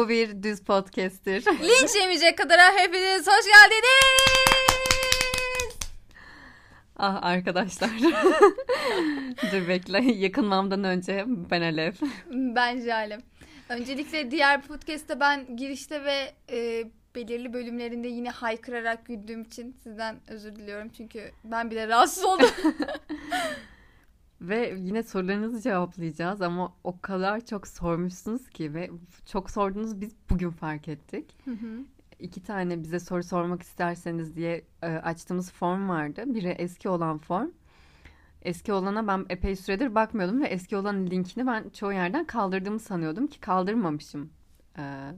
Bu bir düz podcast'tir. Linç yemeyecek kadar hepiniz hoş geldiniz. Ah arkadaşlar. Dur bekle. Yakınmamdan önce ben Alev. Ben Jalem. Öncelikle diğer podcast'te ben girişte ve e, belirli bölümlerinde yine haykırarak güldüğüm için sizden özür diliyorum. Çünkü ben bile rahatsız oldum. Ve yine sorularınızı cevaplayacağız ama o kadar çok sormuşsunuz ki ve çok sordunuz biz bugün fark ettik. İki tane bize soru sormak isterseniz diye e, açtığımız form vardı. Biri eski olan form. Eski olana ben epey süredir bakmıyordum ve eski olan linkini ben çoğu yerden kaldırdığımı sanıyordum ki kaldırmamışım. Ee,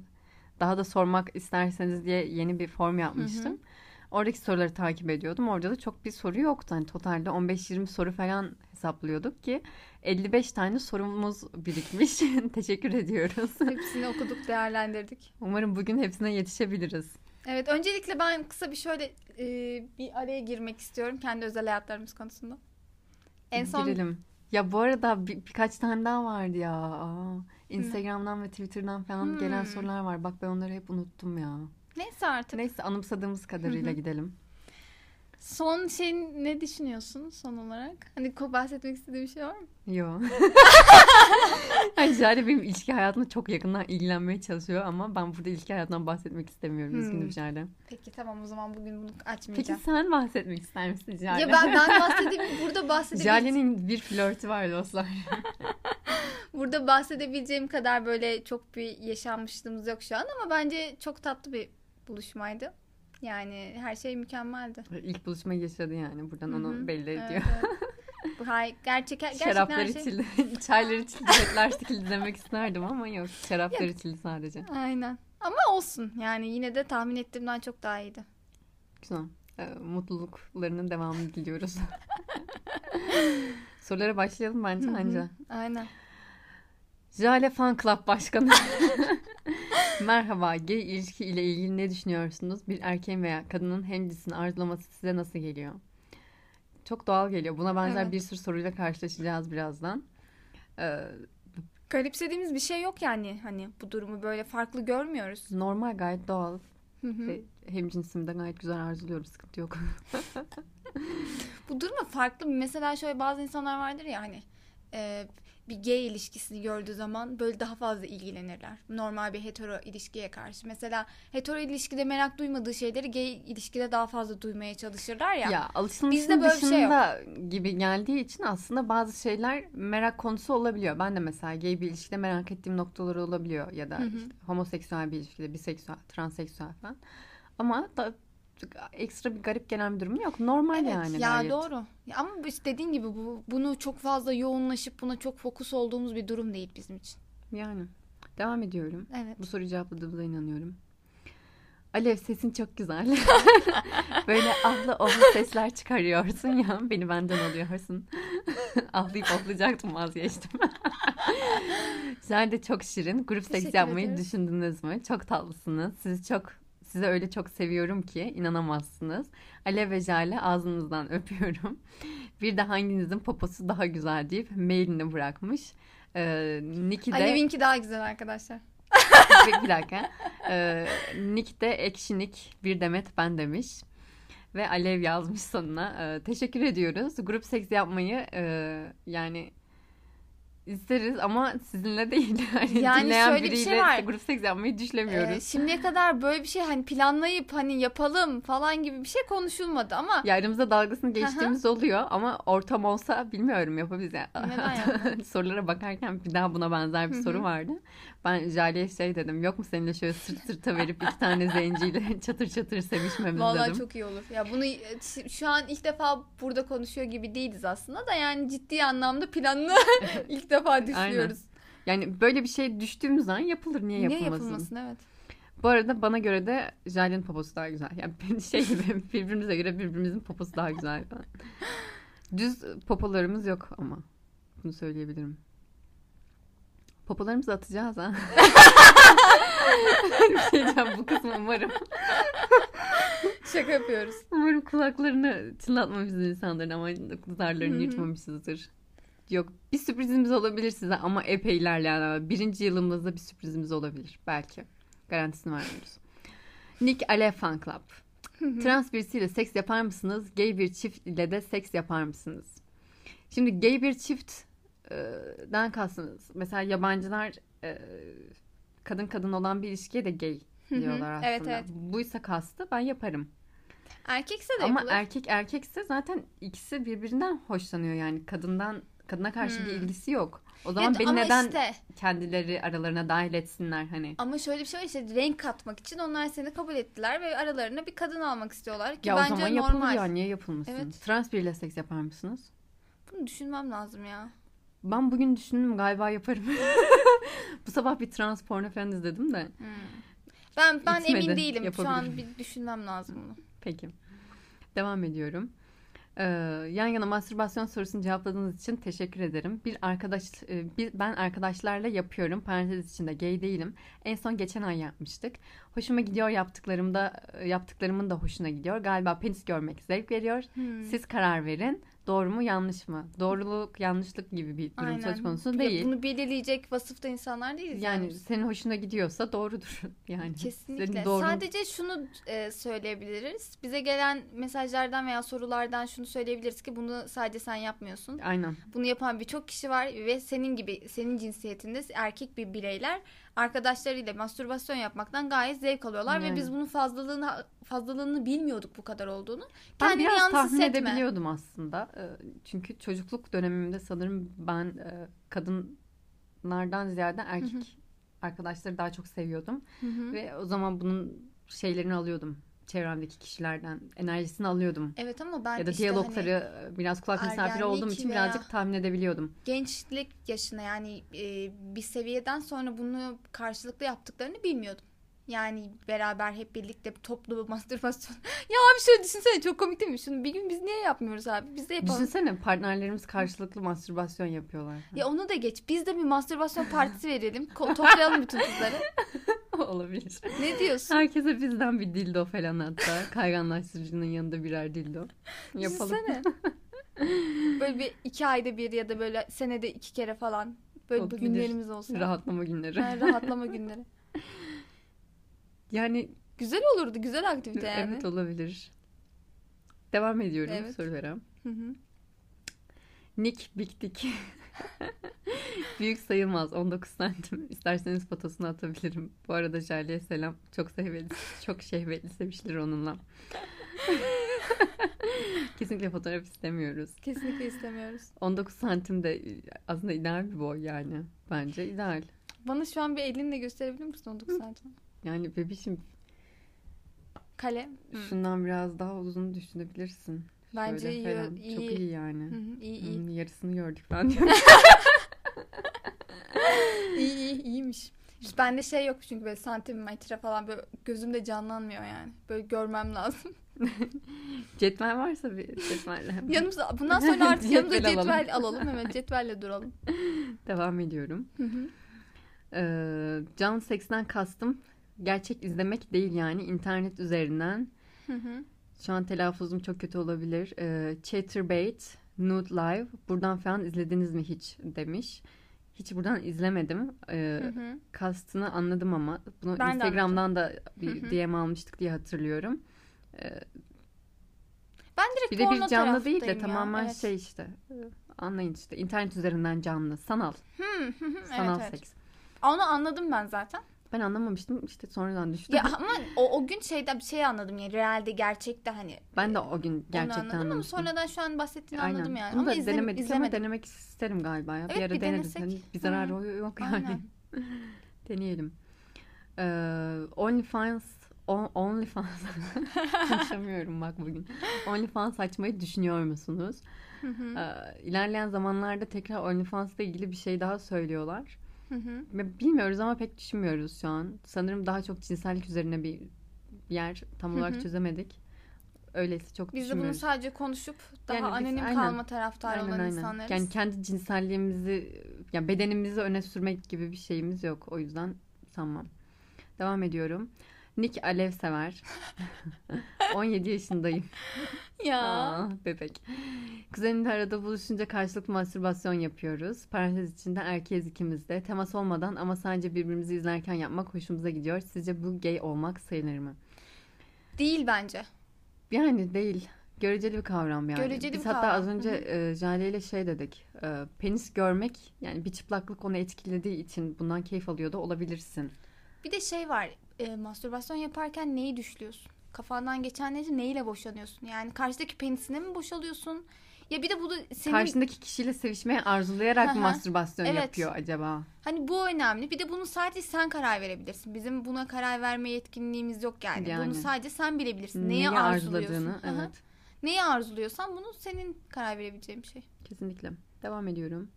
daha da sormak isterseniz diye yeni bir form yapmıştım. Oradaki soruları takip ediyordum. Orada da çok bir soru yoktu. Hani totalde 15-20 soru falan hesaplıyorduk ki 55 tane sorumuz birikmiş. Teşekkür ediyoruz. Hepsini okuduk, değerlendirdik. Umarım bugün hepsine yetişebiliriz. Evet, öncelikle ben kısa bir şöyle e, bir araya girmek istiyorum kendi özel hayatlarımız konusunda. En son Girelim. Ya bu arada bir, birkaç tane daha vardı ya. Aa, Instagram'dan ve Twitter'dan falan Hmm. gelen sorular var. Bak ben onları hep unuttum ya. neyse artık. Neyse anımsadığımız kadarıyla gidelim. Son şey ne düşünüyorsun son olarak? Hani bahsetmek istediğin bir şey var mı? Yo. Hani Jale benim ilişki hayatımla çok yakından ilgilenmeye çalışıyor ama ben burada ilişki hayatından bahsetmek istemiyorum. Üzgünüm Hmm. Jale. Peki tamam o zaman bugün bunu Peki açmayacağım. sen bahsetmek ister misin Jale? Ya ben ben bahsedeyim burada bahsedebileceğim Jale'nin bir flörtü var dostlar. burada bahsedebileceğim kadar böyle çok bir yaşanmışlığımız yok şu an ama bence çok tatlı bir buluşmaydı. Yani her şey mükemmeldi. İlk buluşmayı yaşadı yani. Buradan Hı onu belli Evet, ediyor. evet. Bu hay gerçek gerçekten Şaraplar şey. içildi. Çaylar içildi. Çiçekler sıkıldı demek isterdim ama yok. Şaraplar içildi sadece. Aynen. Ama olsun. Yani yine de tahmin ettiğimden çok daha iyiydi. Güzel. Ee, mutluluklarının devamını diliyoruz. Sorulara başlayalım bence Hı hı. anca. Aynen. Jale Fan Club Başkanı. Merhaba, gay ilişki ile ilgili ne düşünüyorsunuz? Bir erkeğin veya kadının hem cinsini arzulaması size nasıl geliyor? Çok doğal geliyor. Buna benzer Evet. bir sürü soruyla karşılaşacağız birazdan. Ee, Garipsediğimiz bir şey yok yani. Hani bu durumu böyle farklı görmüyoruz. normal, gayet doğal. Hı hı. Hem gayet güzel arzuluyorum. Sıkıntı yok. Bu duruma farklı mesela şöyle bazı insanlar vardır ya hani e, bir gay ilişkisini gördüğü zaman böyle daha fazla ilgilenirler. Normal bir hetero ilişkiye karşı. Mesela hetero ilişkide merak duymadığı şeyleri gay ilişkide daha fazla duymaya çalışırlar ya. Ya alışılmışın bir şey dışında gibi geldiği için aslında bazı şeyler merak konusu olabiliyor. Ben de mesela gay bir ilişkide merak ettiğim noktalar olabiliyor ya da Hı hı. işte homoseksüel bir ilişkide biseksüel, transseksüel falan. Ama da ekstra bir garip gelen bir durum yok. Normal Evet, yani ya gayet. doğru. Ya ama işte dediğin gibi bu bunu çok fazla yoğunlaşıp buna çok fokus olduğumuz bir durum değil bizim için. Yani devam ediyorum. Evet. Bu soruyu cevapladığımıza inanıyorum. Alev sesin çok güzel. Böyle ahlı ohlu sesler çıkarıyorsun ya. Beni benden alıyorsun. Ahlayıp ohlayacaktım vazgeçtim. Sen de çok şirin. Grup seks yapmayı ederiz. düşündünüz mü? Çok tatlısınız. Sizi çok size öyle çok seviyorum ki inanamazsınız. Alev ve Jale ağzınızdan öpüyorum. Bir de hanginizin poposu daha güzel deyip mailini bırakmış. Ee, Niki de... Alev'inki daha güzel arkadaşlar. bir, bir dakika. Ee, Nick de ekşinik bir demet ben demiş. Ve Alev yazmış sonuna. Ee, teşekkür ediyoruz. Grup seks yapmayı e, yani isteriz ama sizinle değil. Hani Yani dinleyen şöyle bir biriyle şey var. grup seks yapmayı Ee, düşlemiyoruz. şimdiye kadar böyle bir şey hani planlayıp hani yapalım falan gibi bir şey konuşulmadı ama Ya aramızda dalgasını geçtiğimiz oluyor ama ortam olsa bilmiyorum yapabiliriz. Yani. Sorulara bakarken bir daha buna benzer bir soru vardı. Ben Jale'ye şey dedim yok mu seninle şöyle sırt sırta verip iki tane zenciyle çatır çatır sevişmemiz vallahi dedim. çok iyi olur. Ya bunu şu an ilk defa burada konuşuyor gibi değiliz aslında da yani ciddi anlamda planını ilk defa düşünüyoruz. Yani böyle bir şey düştüğümüz zaman yapılır. Niye Niye yapılmasın? yapılmasın evet. Bu arada bana göre de Jale'nin poposu daha güzel. Yani şey gibi birbirimize göre birbirimizin poposu daha güzel. Düz popolarımız yok ama. Bunu söyleyebilirim. Popolarımızı atacağız ha. bir şey diyeceğim bu kısmı umarım. Şaka yapıyoruz. Umarım kulaklarını çınlatmamışız insanların ama zarlarını Hı hı. yırtmamışızdır. Yok bir sürprizimiz olabilir size ama epey ilerleyen birinci yılımızda bir sürprizimiz olabilir belki. Garantisini vermiyoruz. Nick Ale Fan Club. Trans birisiyle seks yapar mısınız? Gay bir çift ile de seks yapar mısınız? Şimdi gay bir çiftden kastınız. Mesela yabancılar kadın kadın olan bir ilişkiye de gay diyorlar aslında. Evet, evet. Buysa kastı ben yaparım. Erkekse de Ama yapılır. erkek erkekse zaten ikisi birbirinden hoşlanıyor yani kadından kadına karşı bir Hmm. ilgisi yok. O zaman Evet, beni neden işte kendileri aralarına dahil etsinler hani? ama şöyle bir şey var işte renk katmak için onlar seni kabul ettiler ve aralarına bir kadın almak istiyorlar ki ya o bence zaman normal. yapılır ya niye yapılmasın? Evet. Trans biriyle seks yapar mısınız? Bunu düşünmem lazım ya. Ben bugün düşündüm galiba yaparım. Bu sabah bir trans porno falan izledim de. Hmm. Ben ben İtmedi, emin değilim. Şu an bir düşünmem lazım bunu. Peki. Devam ediyorum. Ee, yan yana mastürbasyon sorusunu cevapladığınız için teşekkür ederim. Bir arkadaş, e, bir, ben arkadaşlarla yapıyorum. Parantez içinde gay değilim. En son geçen ay yapmıştık. Hoşuma gidiyor yaptıklarımda, e, yaptıklarımın da hoşuna gidiyor. Galiba penis görmek zevk veriyor. Hmm. Siz karar verin. Doğru mu yanlış mı? Doğruluk yanlışlık gibi bir durum söz konusu Ya değil. Bunu belirleyecek vasıfta insanlar değiliz. Yani biz. senin hoşuna gidiyorsa doğrudur. Yani Kesinlikle. Senin doğru... Sadece şunu e, söyleyebiliriz. Bize gelen mesajlardan veya sorulardan şunu söyleyebiliriz ki bunu sadece sen yapmıyorsun. Aynen. Bunu yapan birçok kişi var ve senin gibi senin cinsiyetinde erkek bir bireyler arkadaşlarıyla mastürbasyon yapmaktan gayet zevk alıyorlar Yani. ve biz bunun fazlalığını fazlalığını bilmiyorduk bu kadar olduğunu. Ben Kendini biraz yalnız tahmin hissetme. edebiliyordum aslında. Ee, Çünkü çocukluk dönemimde sanırım ben e, kadınlardan ziyade erkek arkadaşları daha çok seviyordum. Hı hı. Ve o zaman bunun şeylerini alıyordum. Çevremdeki kişilerden enerjisini alıyordum. Evet ama ben ya da işte hani diyalogları e, biraz kulak misafiri olduğum için birazcık tahmin edebiliyordum. gençlik yaşına yani e, bir seviyeden sonra bunu karşılıklı yaptıklarını bilmiyordum. Yani beraber hep birlikte toplu mastürbasyon. ya abi şöyle düşünsene çok komik değil mi? Şunu bir gün biz niye yapmıyoruz abi? Biz de yapalım. Düşünsene partnerlerimiz karşılıklı mastürbasyon yapıyorlar. Ya onu da geç. Biz de bir mastürbasyon partisi verelim. Ko- toplayalım bütün kızları. Olabilir. Ne diyorsun? Herkese bizden bir dildo falan hatta. Kayganlaştırıcının yanında birer dildo. Yapalım. Düşünsene. Böyle bir iki ayda bir ya da böyle senede iki kere falan. Böyle Olabilir. günlerimiz olsun. Rahatlama günleri. Yani rahatlama günleri. Yani Güzel olurdu. Güzel aktivite yani. evet olabilir. Devam ediyorum Evet. sorulara. Hı hı. Nick Big Dick. Büyük sayılmaz 19 santim. İsterseniz fotosunu atabilirim. Bu arada Jale'ye selam. Çok şehvetli, çok şehvetli sevişilir onunla. Kesinlikle fotoğraf istemiyoruz. Kesinlikle istemiyoruz. 19 santim de aslında ideal bir boy yani. Bence ideal. Bana şu an bir elinle gösterebilir misin 19 santim? Yani bebişim Kale. Hı. şundan biraz daha uzun düşünebilirsin. Bence Şöyle iyi, falan. iyi. Çok iyi yani. Hı hı, iyi iyi. Hmm, yarısını gördük ben iyi iyi iyiymiş. İşte bende şey yok çünkü böyle santimetre falan böyle gözümde canlanmıyor yani. Böyle görmem lazım. Cetvel varsa bir cetvelle. Yanımıza bundan sonra artık yanımıza Cetvel cetvel alalım. alalım. Evet cetvelle duralım. Devam ediyorum. Hı hı. Ee, can seksten kastım gerçek izlemek değil yani internet üzerinden. Hı hı. Şu an telaffuzum çok kötü olabilir. Ee, Chatterbait, Nude Live. Buradan falan izlediniz mi hiç demiş. Hiç buradan izlemedim. Ee, Hı hı. kastını anladım ama bunu Ben de Instagram'dan da bir Hı hı. DM almıştık diye hatırlıyorum. Ee, Ben direkt Birebir porno canlı değil de ya, tamamen evet. şey işte. e, Anlayın işte internet üzerinden canlı, sanal, Hı hı hı, sanal evet, evet. seks. Onu anladım ben zaten. Ben anlamamıştım işte sonradan düştüm. Ya ama o, o gün şeyden bir şey anladım yani realde gerçekte hani ben de o gün gerçekten anladım ama sonradan şu an bahsettiğini Aynen. anladım yani. Bunu ama da izle, denemedik izlemedim. ama denemek isterim galiba ya. bir Evet, ara bir deneriz. Hani bir zararı Hı. yok yani. Deneyelim. Ee, OnlyFans on, OnlyFans konuşamıyorum bak bugün. OnlyFans açmayı düşünüyor musunuz? Hı hı, Ee, ilerleyen zamanlarda tekrar OnlyFans'la ilgili bir şey daha söylüyorlar. Hı hı. Bilmiyoruz ama pek düşünmüyoruz şu an. Sanırım daha çok cinsellik üzerine bir yer tam Hı olarak hı. çözemedik. Öyleyse çok Biz de bunu sadece konuşup daha Yani biz- anonim aynen. kalma taraftarı olan insanlarız. Yani kendi cinselliğimizi, ya bedenimizi öne sürmek gibi bir şeyimiz yok. O yüzden sanmam. Devam ediyorum. Nick Alev sever. 17 yaşındayım. Ya. Aa, bebek. Kuzenimle arada buluşunca karşılıklı mastürbasyon yapıyoruz. Parantez içinde erkeğiz ikimiz de. Temas olmadan ama sadece birbirimizi izlerken yapmak hoşumuza gidiyor. Sizce bu gay olmak sayılır mı? Değil bence. Yani değil. Göreceli bir kavram yani. Göreceli Biz bir hatta kavram. az önce e, Jale ile şey dedik. E, penis görmek yani bir çıplaklık onu etkilediği için bundan keyif alıyor da olabilirsin. Bir de şey var. E, mastürbasyon yaparken neyi düşlüyorsun? Kafandan geçen neyse neyle boşanıyorsun? Yani karşıdaki penisine mi boşalıyorsun? Ya bir de bu da senin Karşındaki kişiyle sevişmeyi arzulayarak mı mastürbasyon Evet. yapıyor acaba? hani bu önemli. Bir de bunu sadece sen karar verebilirsin. Bizim buna karar verme yetkinliğimiz yok yani. Yani. Bunu sadece sen bilebilirsin. Neyi, Neyi arzuluyorsun? arzuladığını evet. Neyi arzuluyorsan bunu senin karar verebileceğin bir şey. Kesinlikle. Devam ediyorum.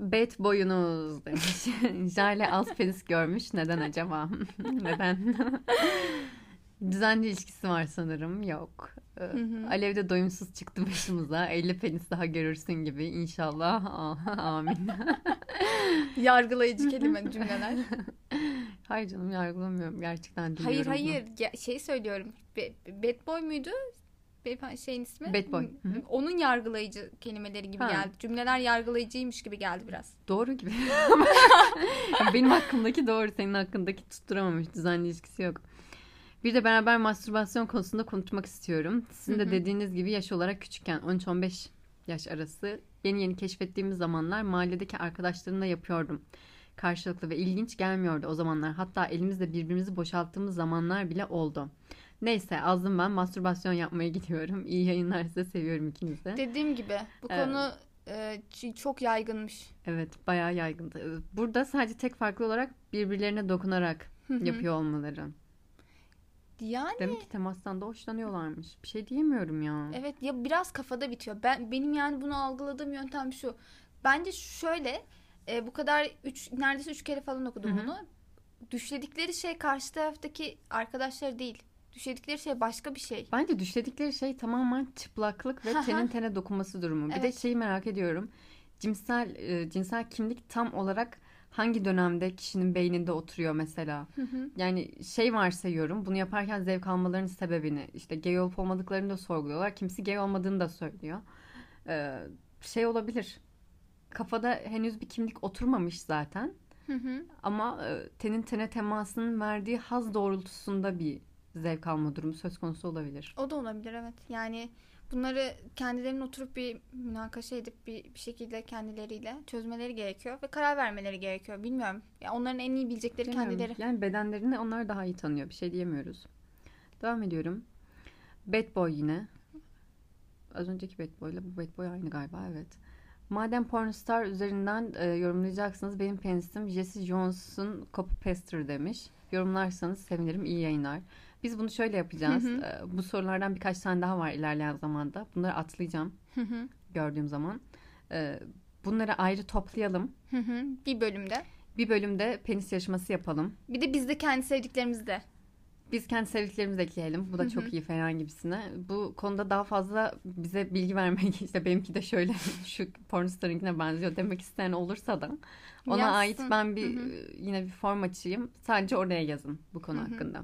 Bad boyunuz demiş. Jale az penis görmüş. Neden acaba? Neden? Düzenli ilişkisi var sanırım. Yok. Ee, hı. Alev de doyumsuz çıktı başımıza. 50 penis daha görürsün gibi. İnşallah. Amin. Yargılayıcı kelime cümleler. Hayır canım yargılamıyorum. Gerçekten hayır diliyorum bunu. hayır. Ya, şey söylüyorum. Bad boy muydu? Beyefendi şeyin ismi? Bad boy. Hı hı. Onun yargılayıcı kelimeleri gibi Ha. geldi. Cümleler yargılayıcıymış gibi geldi biraz. Doğru gibi. Benim hakkımdaki doğru. Senin hakkındaki tutturamamış. Düzenli ilişkisi yok. Bir de beraber mastürbasyon konusunda konuşmak istiyorum. Sizin de Hı hı. dediğiniz gibi yaş olarak küçükken 13-15 yaş arası yeni yeni keşfettiğimiz zamanlar mahalledeki arkadaşlarımla yapıyordum. Karşılıklı ve ilginç gelmiyordu o zamanlar. Hatta elimizle birbirimizi boşalttığımız zamanlar bile oldu. Neyse azdım ben mastürbasyon yapmaya gidiyorum. İyi yayınlar size seviyorum ikinizi de. Dediğim gibi bu Evet. konu e, çok yaygınmış. Evet bayağı yaygındı. Burada sadece tek farklı olarak birbirlerine dokunarak yapıyor olmaları. Yani Demek ki temastan da hoşlanıyorlarmış. Bir şey diyemiyorum ya. evet ya biraz kafada bitiyor. Ben benim yani bunu algıladığım yöntem şu. Bence şöyle e, bu kadar üç, neredeyse üç kere falan okudum Hı hı. bunu. Düşledikleri şey karşı taraftaki arkadaşları değil. Düşledikleri şey başka bir şey. Bence düşledikleri şey tamamen çıplaklık ve tenin tene dokunması durumu. Bir de Evet. şeyi merak ediyorum. Cinsel e, cinsel kimlik tam olarak hangi dönemde kişinin beyninde oturuyor mesela? Hı hı. Yani şey varsayıyorum. Bunu yaparken zevk almalarının sebebini işte gay olup olmadıklarını da sorguluyorlar. Kimisi gay olmadığını da söylüyor. Ee, şey olabilir. Kafada henüz bir kimlik oturmamış zaten. Hı hı. Ama e, tenin tene temasının verdiği haz doğrultusunda bir zevk alma durumu söz konusu olabilir. O da olabilir evet. Yani bunları kendilerinin oturup bir münakaşa edip bir, bir şekilde kendileriyle çözmeleri gerekiyor ve karar vermeleri gerekiyor. Bilmiyorum. Ya onların en iyi bilecekleri Bilmiyorum. kendileri. Yani bedenlerini onlar daha iyi tanıyor. Bir şey diyemiyoruz. Devam ediyorum. Bad Boy yine. Az önceki Bad Boy ile bu Bad Boy aynı galiba evet. Madem pornostar üzerinden e, yorumlayacaksınız benim penisim Jesse Jones'un copy paster demiş. Yorumlarsanız sevinirim. İyi yayınlar. Biz bunu şöyle yapacağız. Hı hı. E, bu sorulardan birkaç tane daha var ilerleyen zamanda. Bunları atlayacağım Hı hı. gördüğüm zaman. E, bunları ayrı toplayalım. Hı hı. bir bölümde. Bir bölümde penis yarışması yapalım. Bir de biz de kendi sevdiklerimizi de. Biz kendi sevdiklerimizi de ekleyelim. Bu da Hı çok iyi falan gibisine. Bu konuda daha fazla bize bilgi vermek işte benimki de şöyle şu pornostarınkine benziyor demek isteyen olursa da ona Yazsın. ait ben bir Hı hı. e, yine bir form açayım. Sadece oraya yazın bu konu Hı hı. hakkında.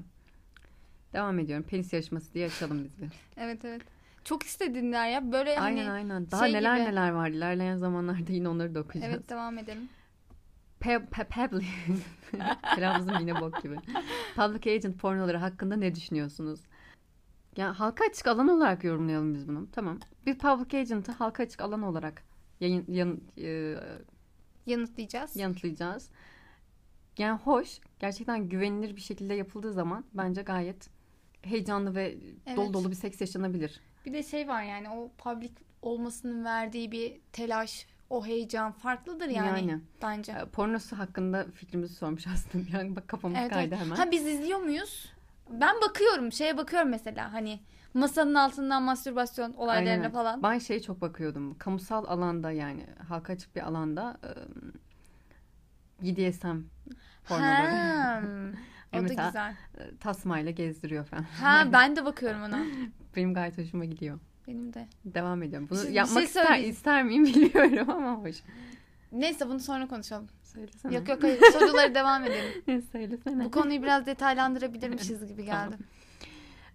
Devam ediyorum. Penis yarışması diye açalım biz bir. Evet evet. Çok istediğinler ya. Böyle hani aynen aynen. Daha şey neler gibi. neler var. İlerleyen zamanlarda yine onları da okuyacağız. Evet devam edelim. Pe pe Pebble. Telaffuzum yine bok gibi. Public agent pornoları hakkında ne düşünüyorsunuz? Ya halka açık alan olarak yorumlayalım biz bunu. Tamam. Bir public agent'ı halka açık alan olarak yayın, yan- e, Yanıtlayacağız. yanıtlayacağız. Yani hoş. Gerçekten güvenilir bir şekilde yapıldığı zaman bence gayet heyecanlı ve Evet. dolu dolu bir seks yaşanabilir. Bir de şey var yani o public olmasının verdiği bir telaş, o heyecan farklıdır yani, Yani. bence. E, Pornosu hakkında fikrimizi sormuş aslında. An bak kafamız Evet, kaydı evet. hemen. Ha biz izliyor muyuz? Ben bakıyorum, şeye bakıyorum mesela hani masanın altından mastürbasyon olaylarına Aynen. falan. Ben şeye çok bakıyordum. Kamusal alanda yani halka açık bir alanda e, BDSM pornoları. O da mesela- güzel. E, Tasmayla gezdiriyor falan. Ha ben de bakıyorum ona. Benim gayet hoşuma gidiyor. Benim de. Devam ediyorum. Bunu Bir şey- bir yapmak şey ister, söyleyeyim. ister miyim bilmiyorum ama hoş. Neyse bunu sonra konuşalım. Söylesene. Yok yok hayır soruları devam edelim. Söylesene. Bu konuyu biraz detaylandırabilirmişiz gibi geldi.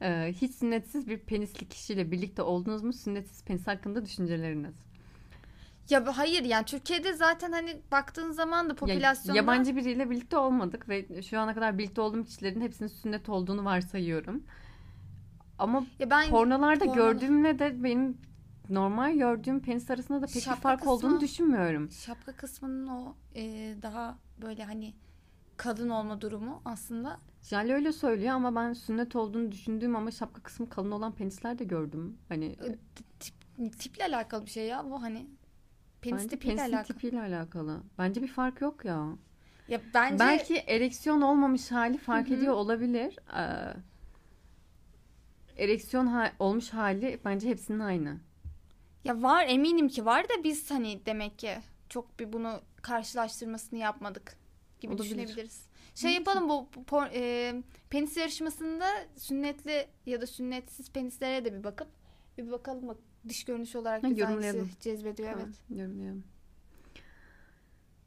Ee, hiç sünnetsiz bir penisli kişiyle birlikte oldunuz mu? Sünnetsiz penis hakkında düşünceleriniz. Ya hayır yani Türkiye'de zaten hani baktığın zaman da Ya, popülasyonda yabancı biriyle birlikte olmadık ve şu ana kadar birlikte olduğum kişilerin hepsinin sünnet olduğunu varsayıyorum. Ama ya ben pornolarda porno- gördüğümle de benim normal gördüğüm penis arasında da pek bir Şapka fark olduğunu kısmı- düşünmüyorum. şapka kısmının o e, daha böyle hani kadın olma durumu aslında Jale öyle söylüyor ama ben sünnet olduğunu düşündüğüm ama şapka kısmı kalın olan penisler de gördüm. Hani e, tip, tiple alakalı bir şey ya bu hani penis bence tipiyle penisin alakalı. tipiyle alakalı. Bence bir fark yok ya. Ya bence Belki ereksiyon olmamış hali fark Hı hı. ediyor olabilir. Ee, ereksiyon ha- olmuş hali bence hepsinin aynı. ya var eminim ki var da biz hani demek ki çok bir bunu karşılaştırmasını yapmadık gibi Olabilir. düşünebiliriz. Şey yapalım bu, bu por- e, penis yarışmasında sünnetli ya da sünnetsiz penislere de bir bakıp bir bakalım bak dış görünüş olarak bizi hangisi cezbediyor evet. Tamam, yorumlayalım.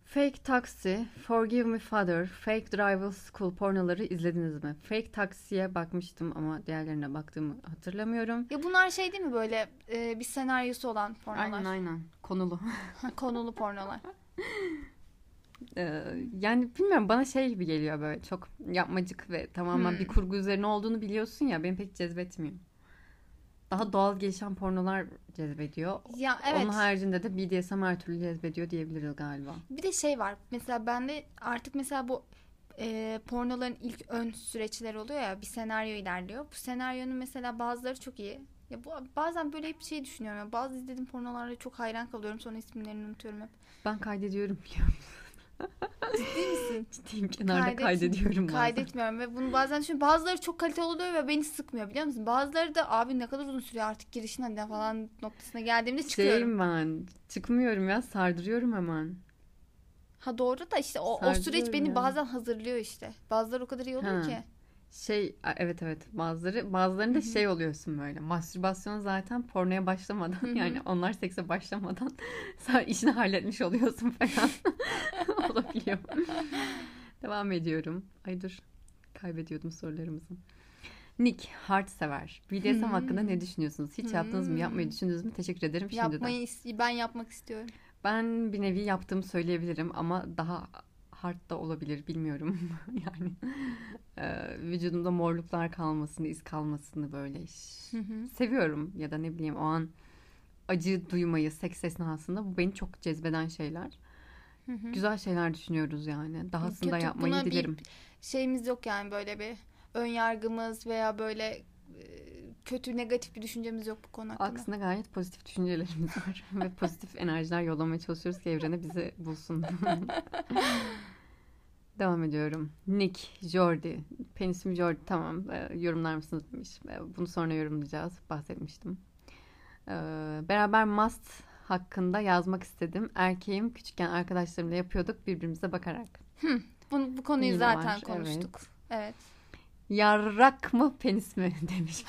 Fake Taxi, Forgive Me Father, Fake Driver School pornoları izlediniz mi? Fake Taxi'ye bakmıştım ama diğerlerine baktığımı hatırlamıyorum. Ya bunlar şey değil mi böyle e, bir senaryosu olan pornolar? Aynen aynen. Konulu. Konulu pornolar. Ee, yani bilmiyorum bana şey gibi geliyor böyle çok yapmacık ve tamamen Hmm. bir kurgu üzerine olduğunu biliyorsun ya beni pek cezbetmiyor. Daha doğal gelişen pornolar cezbediyor. Ya evet. Onun haricinde de BDSM her türlü cezbediyor diyebiliriz galiba. Bir de şey var. Mesela bende artık mesela bu e, pornoların ilk ön süreçleri oluyor ya bir senaryo ilerliyor. Bu senaryonun mesela bazıları çok iyi. Ya bu bazen böyle hep şey düşünüyorum. Ya, bazı izlediğim pornolarda çok hayran kalıyorum. Sonra isimlerini unutuyorum hep. Ben kaydediyorum biliyor musun? Ciddi misin? Ciddiyim kenarda Kaydet- kaydediyorum bazen. Kaydetmiyorum ve bunu bazen düşünüyorum. Bazıları çok kaliteli oluyor ve beni sıkmıyor biliyor musun? Bazıları da abi ne kadar uzun sürüyor artık girişin hadi falan noktasına geldiğimde çıkıyorum. Şeyim ben çıkmıyorum ya sardırıyorum hemen. Ha doğru da işte o, o Sardırıyorum süreç beni ya. bazen hazırlıyor işte. Bazıları o kadar iyi oluyor Ha. ki. Şey evet evet bazıları bazılarında şey oluyorsun böyle mastürbasyon zaten pornoya başlamadan Hı hı. yani onlar sekse başlamadan sen işini halletmiş oluyorsun falan olabiliyor. Devam ediyorum. Ay dur kaybediyordum sorularımızı. Nick hard sever. BDSM Hmm. hakkında ne düşünüyorsunuz? Hiç yaptınız mı? Hmm. Yapmayı düşündünüz mü? Teşekkür ederim şimdiden. Yapmayı is- ben yapmak istiyorum. Ben bir nevi yaptığımı söyleyebilirim ama daha hard da olabilir bilmiyorum. yani e, vücudumda morluklar kalmasını, iz kalmasını böyle ş- seviyorum ya da ne bileyim o an acı duymayı seks esnasında bu beni çok cezbeden şeyler. Güzel şeyler düşünüyoruz yani. Dahasını da Kötü, yapmayı buna bir- dilerim. Şeyimiz yok yani böyle bir ön yargımız veya böyle kötü negatif bir düşüncemiz yok bu konu hakkında. Aksine gayet pozitif düşüncelerimiz var ve pozitif enerjiler yollamaya çalışıyoruz ki evrene bizi bulsun. Devam ediyorum. Nick, Jordi, penisim Jordi tamam e, yorumlar mısınız demiş. E, bunu sonra yorumlayacağız. Bahsetmiştim. E, beraber must hakkında yazmak istedim. Erkeğim küçükken arkadaşlarımla yapıyorduk birbirimize bakarak. Bunu, bu konuyu Yine zaten var, konuştuk. Evet. Yarrak mı penis mi demiş.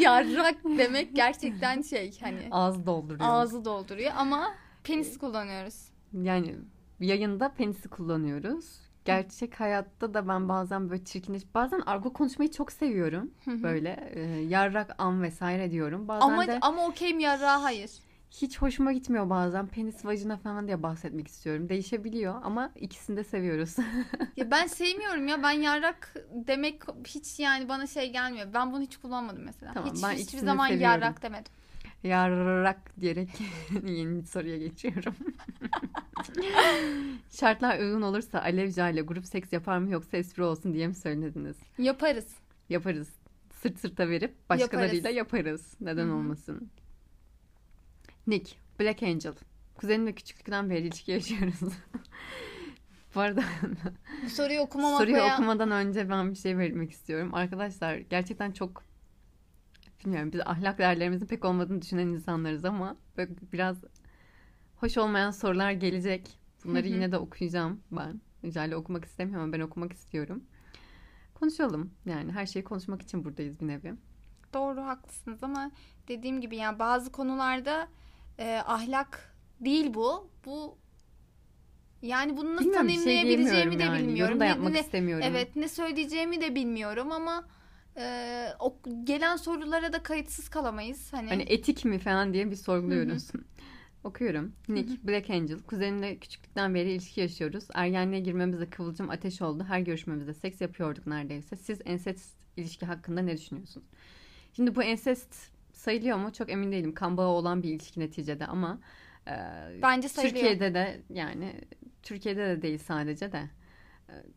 Yarrak demek gerçekten şey hani Ağız dolduruyor. ağzı dolduruyor ama penis kullanıyoruz. Yani yayında penisi kullanıyoruz. Gerçek hayatta da ben bazen böyle çirkinleş... Bazen argo konuşmayı çok seviyorum. Böyle e, yarrak an vesaire diyorum. Bazen ama de ama okeyim yarrağa hayır. hiç hoşuma gitmiyor bazen. Penis, vajina falan diye bahsetmek istiyorum. Değişebiliyor ama ikisini de seviyoruz. Ya ben sevmiyorum ya ben yarrak demek hiç yani bana şey gelmiyor. Ben bunu hiç kullanmadım mesela. Tamam, hiç ben hiçbir zaman seviyorum. yarrak demedim. Yarrak diyerek yeni soruya geçiyorum. Şartlar uygun olursa Alevca ile grup seks yapar mı yoksa espri olsun diye mi söylediniz? Yaparız. Yaparız. Sırt sırta verip başkalarıyla yaparız. Neden Hı hı. olmasın? Nick, Black Angel. Kuzenimle küçüklükten beri ilişki yaşıyoruz. Bu arada soruyu okumamak soruyu veya okumadan önce ben bir şey vermek istiyorum. Arkadaşlar gerçekten çok bilmiyorum biz ahlak değerlerimizin pek olmadığını düşünen insanlarız ama böyle biraz hoş olmayan sorular gelecek. Bunları yine de okuyacağım ben. Jale okumak istemiyorum ama ben okumak istiyorum. Konuşalım. Yani her şeyi konuşmak için buradayız bir nevi. doğru haklısınız ama dediğim gibi yani bazı konularda e, ahlak değil bu. Bu yani bunu nasıl Bilmiyorum, şey tanımlayabileceğimi de diyemiyorum yani. bilmiyorum. Yorum da yapmak ne- istemiyorum. Evet ne söyleyeceğimi de bilmiyorum ama e, o gelen sorulara da kayıtsız kalamayız. Hani, Hani etik mi falan diye bir sorguluyoruz. Okuyorum. Nick, Black Angel. Kuzenimle küçüklükten beri ilişki yaşıyoruz. Ergenliğe girmemizde kıvılcım ateş oldu. Her görüşmemizde seks yapıyorduk neredeyse. Siz ensest ilişki hakkında ne düşünüyorsunuz? Şimdi bu ensest sayılıyor mu? Çok emin değilim. Kan bağı olan bir ilişki neticede ama e, bence sayılıyor. Türkiye'de de yani Türkiye'de de değil sadece de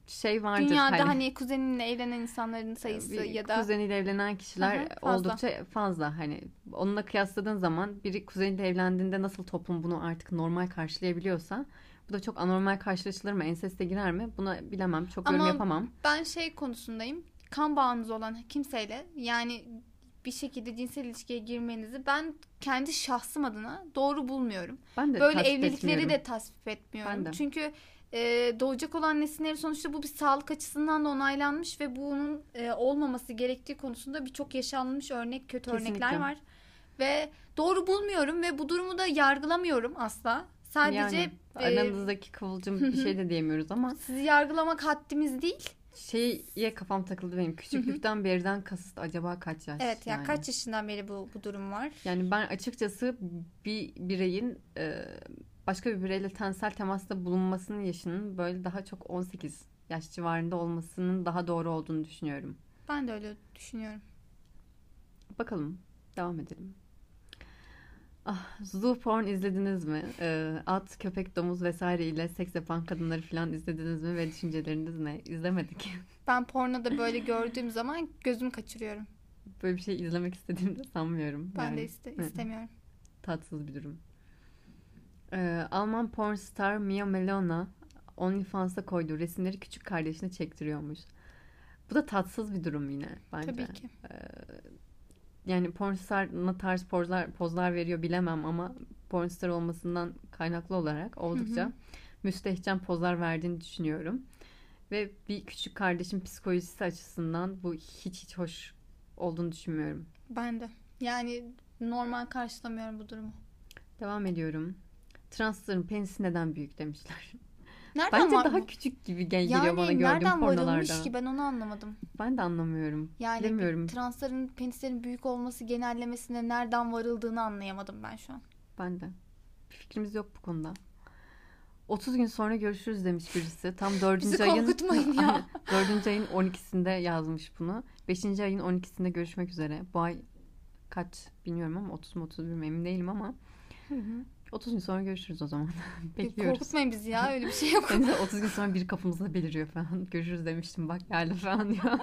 şey vardır Dünyada hani, kuzeninle evlenen insanların sayısı bir ya da kuzeniyle evlenen kişiler Hı hı, fazla. oldukça fazla. Hani onunla kıyasladığın zaman biri kuzeniyle evlendiğinde nasıl toplum bunu artık normal karşılayabiliyorsa bu da çok anormal karşılaşılır mı? Enseste girer mi? Buna bilemem. Çok yorum Ama- yapamam. ben şey konusundayım. Kan bağınız olan kimseyle yani bir şekilde cinsel ilişkiye girmenizi ben kendi şahsım adına doğru bulmuyorum. Ben de Böyle tasvip evlilikleri etmiyorum. de tasvip etmiyorum. Ben de. Çünkü e, doğacak olan nesillerin sonuçta bu bir sağlık açısından da onaylanmış ve bunun e, olmaması gerektiği konusunda birçok yaşanmış örnek, kötü Kesinlikle. örnekler var. Ve doğru bulmuyorum ve bu durumu da yargılamıyorum asla. Sadece yani, e, aranızdaki kıvılcım bir şey de diyemiyoruz ama sizi yargılamak haddimiz değil. şeye kafam takıldı benim. Küçüklükten beriden kasıt acaba kaç yaş? Evet ya yani? kaç yaşından beri bu, bu durum var? Yani ben açıkçası bir bireyin e, başka bir bireyle tensel temasta bulunmasının yaşının böyle daha çok 18 yaş civarında olmasının daha doğru olduğunu düşünüyorum. Ben de öyle düşünüyorum. Bakalım. Devam edelim. Ah, zoo porn izlediniz mi? Ee, at, köpek, domuz vesaire ile seks yapan kadınları falan izlediniz mi? Ve düşünceleriniz ne? İzlemedik. Ben pornoda böyle gördüğüm zaman gözümü kaçırıyorum. Böyle bir şey izlemek istediğimi de sanmıyorum. Ben Yani de iste- istemiyorum. tatsız bir durum. Ee, Alman porn star Mia Melona OnlyFans'a koyduğu resimleri küçük kardeşine çektiriyormuş. Bu da tatsız bir durum yine bence. Tabii ki. Yani pornstar ne tarz pozlar, pozlar veriyor bilemem ama pornstar olmasından kaynaklı olarak oldukça Hı hı. müstehcen pozlar verdiğini düşünüyorum. Ve bir küçük kardeşin psikolojisi açısından bu hiç hiç hoş olduğunu düşünmüyorum. Ben de. Yani normal karşılamıyorum bu durumu. Devam ediyorum. Transların penisi neden büyük demişler. Nereden Bence var daha bu? küçük gibi gel- geliyor yani bana gördüğüm nereden pornolarda. ki ben onu anlamadım. Ben de anlamıyorum. Yani Bilemiyorum. transların penislerin büyük olması genellemesine nereden varıldığını anlayamadım ben şu an. Ben de. Bir fikrimiz yok bu konuda. 30 gün sonra görüşürüz demiş birisi. Tam 4. Bizi ayın korkutmayın ya. 4. ayın 12'sinde yazmış bunu. 5. ayın 12'sinde görüşmek üzere. Bu ay kaç bilmiyorum ama 30 mu 31 mi emin değilim ama 30 gün sonra görüşürüz o zaman. Bekliyoruz. Korkutmayın bizi ya öyle bir şey yok. Ben de 30 gün sonra biri kapımızda beliriyor falan. Görüşürüz demiştim bak geldi falan diyor.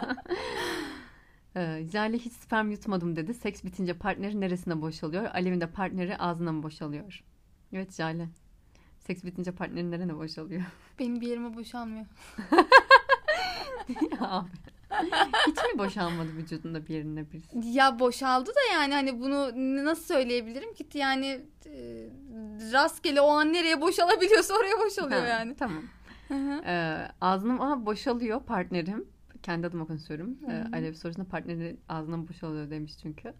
Ee, Jale hiç sperm yutmadım dedi. Seks bitince partneri neresine boşalıyor? Alev'in de partneri ağzına mı boşalıyor? Evet Jale. Seks bitince partnerin nerene boşalıyor? Benim bir yerime boşalmıyor. Abi. Hiç mi boşalmadı vücudunda bir yerine birisi? Ya boşaldı da yani hani bunu nasıl söyleyebilirim ki yani e, rastgele o an nereye boşalabiliyorsa oraya boşalıyor Ha, yani. Tamam. Ee, ağzına ama boşalıyor partnerim. Kendi adıma konuşuyorum. Ee. Alev sorusunda partneri ağzına mı boşalıyor demiş çünkü.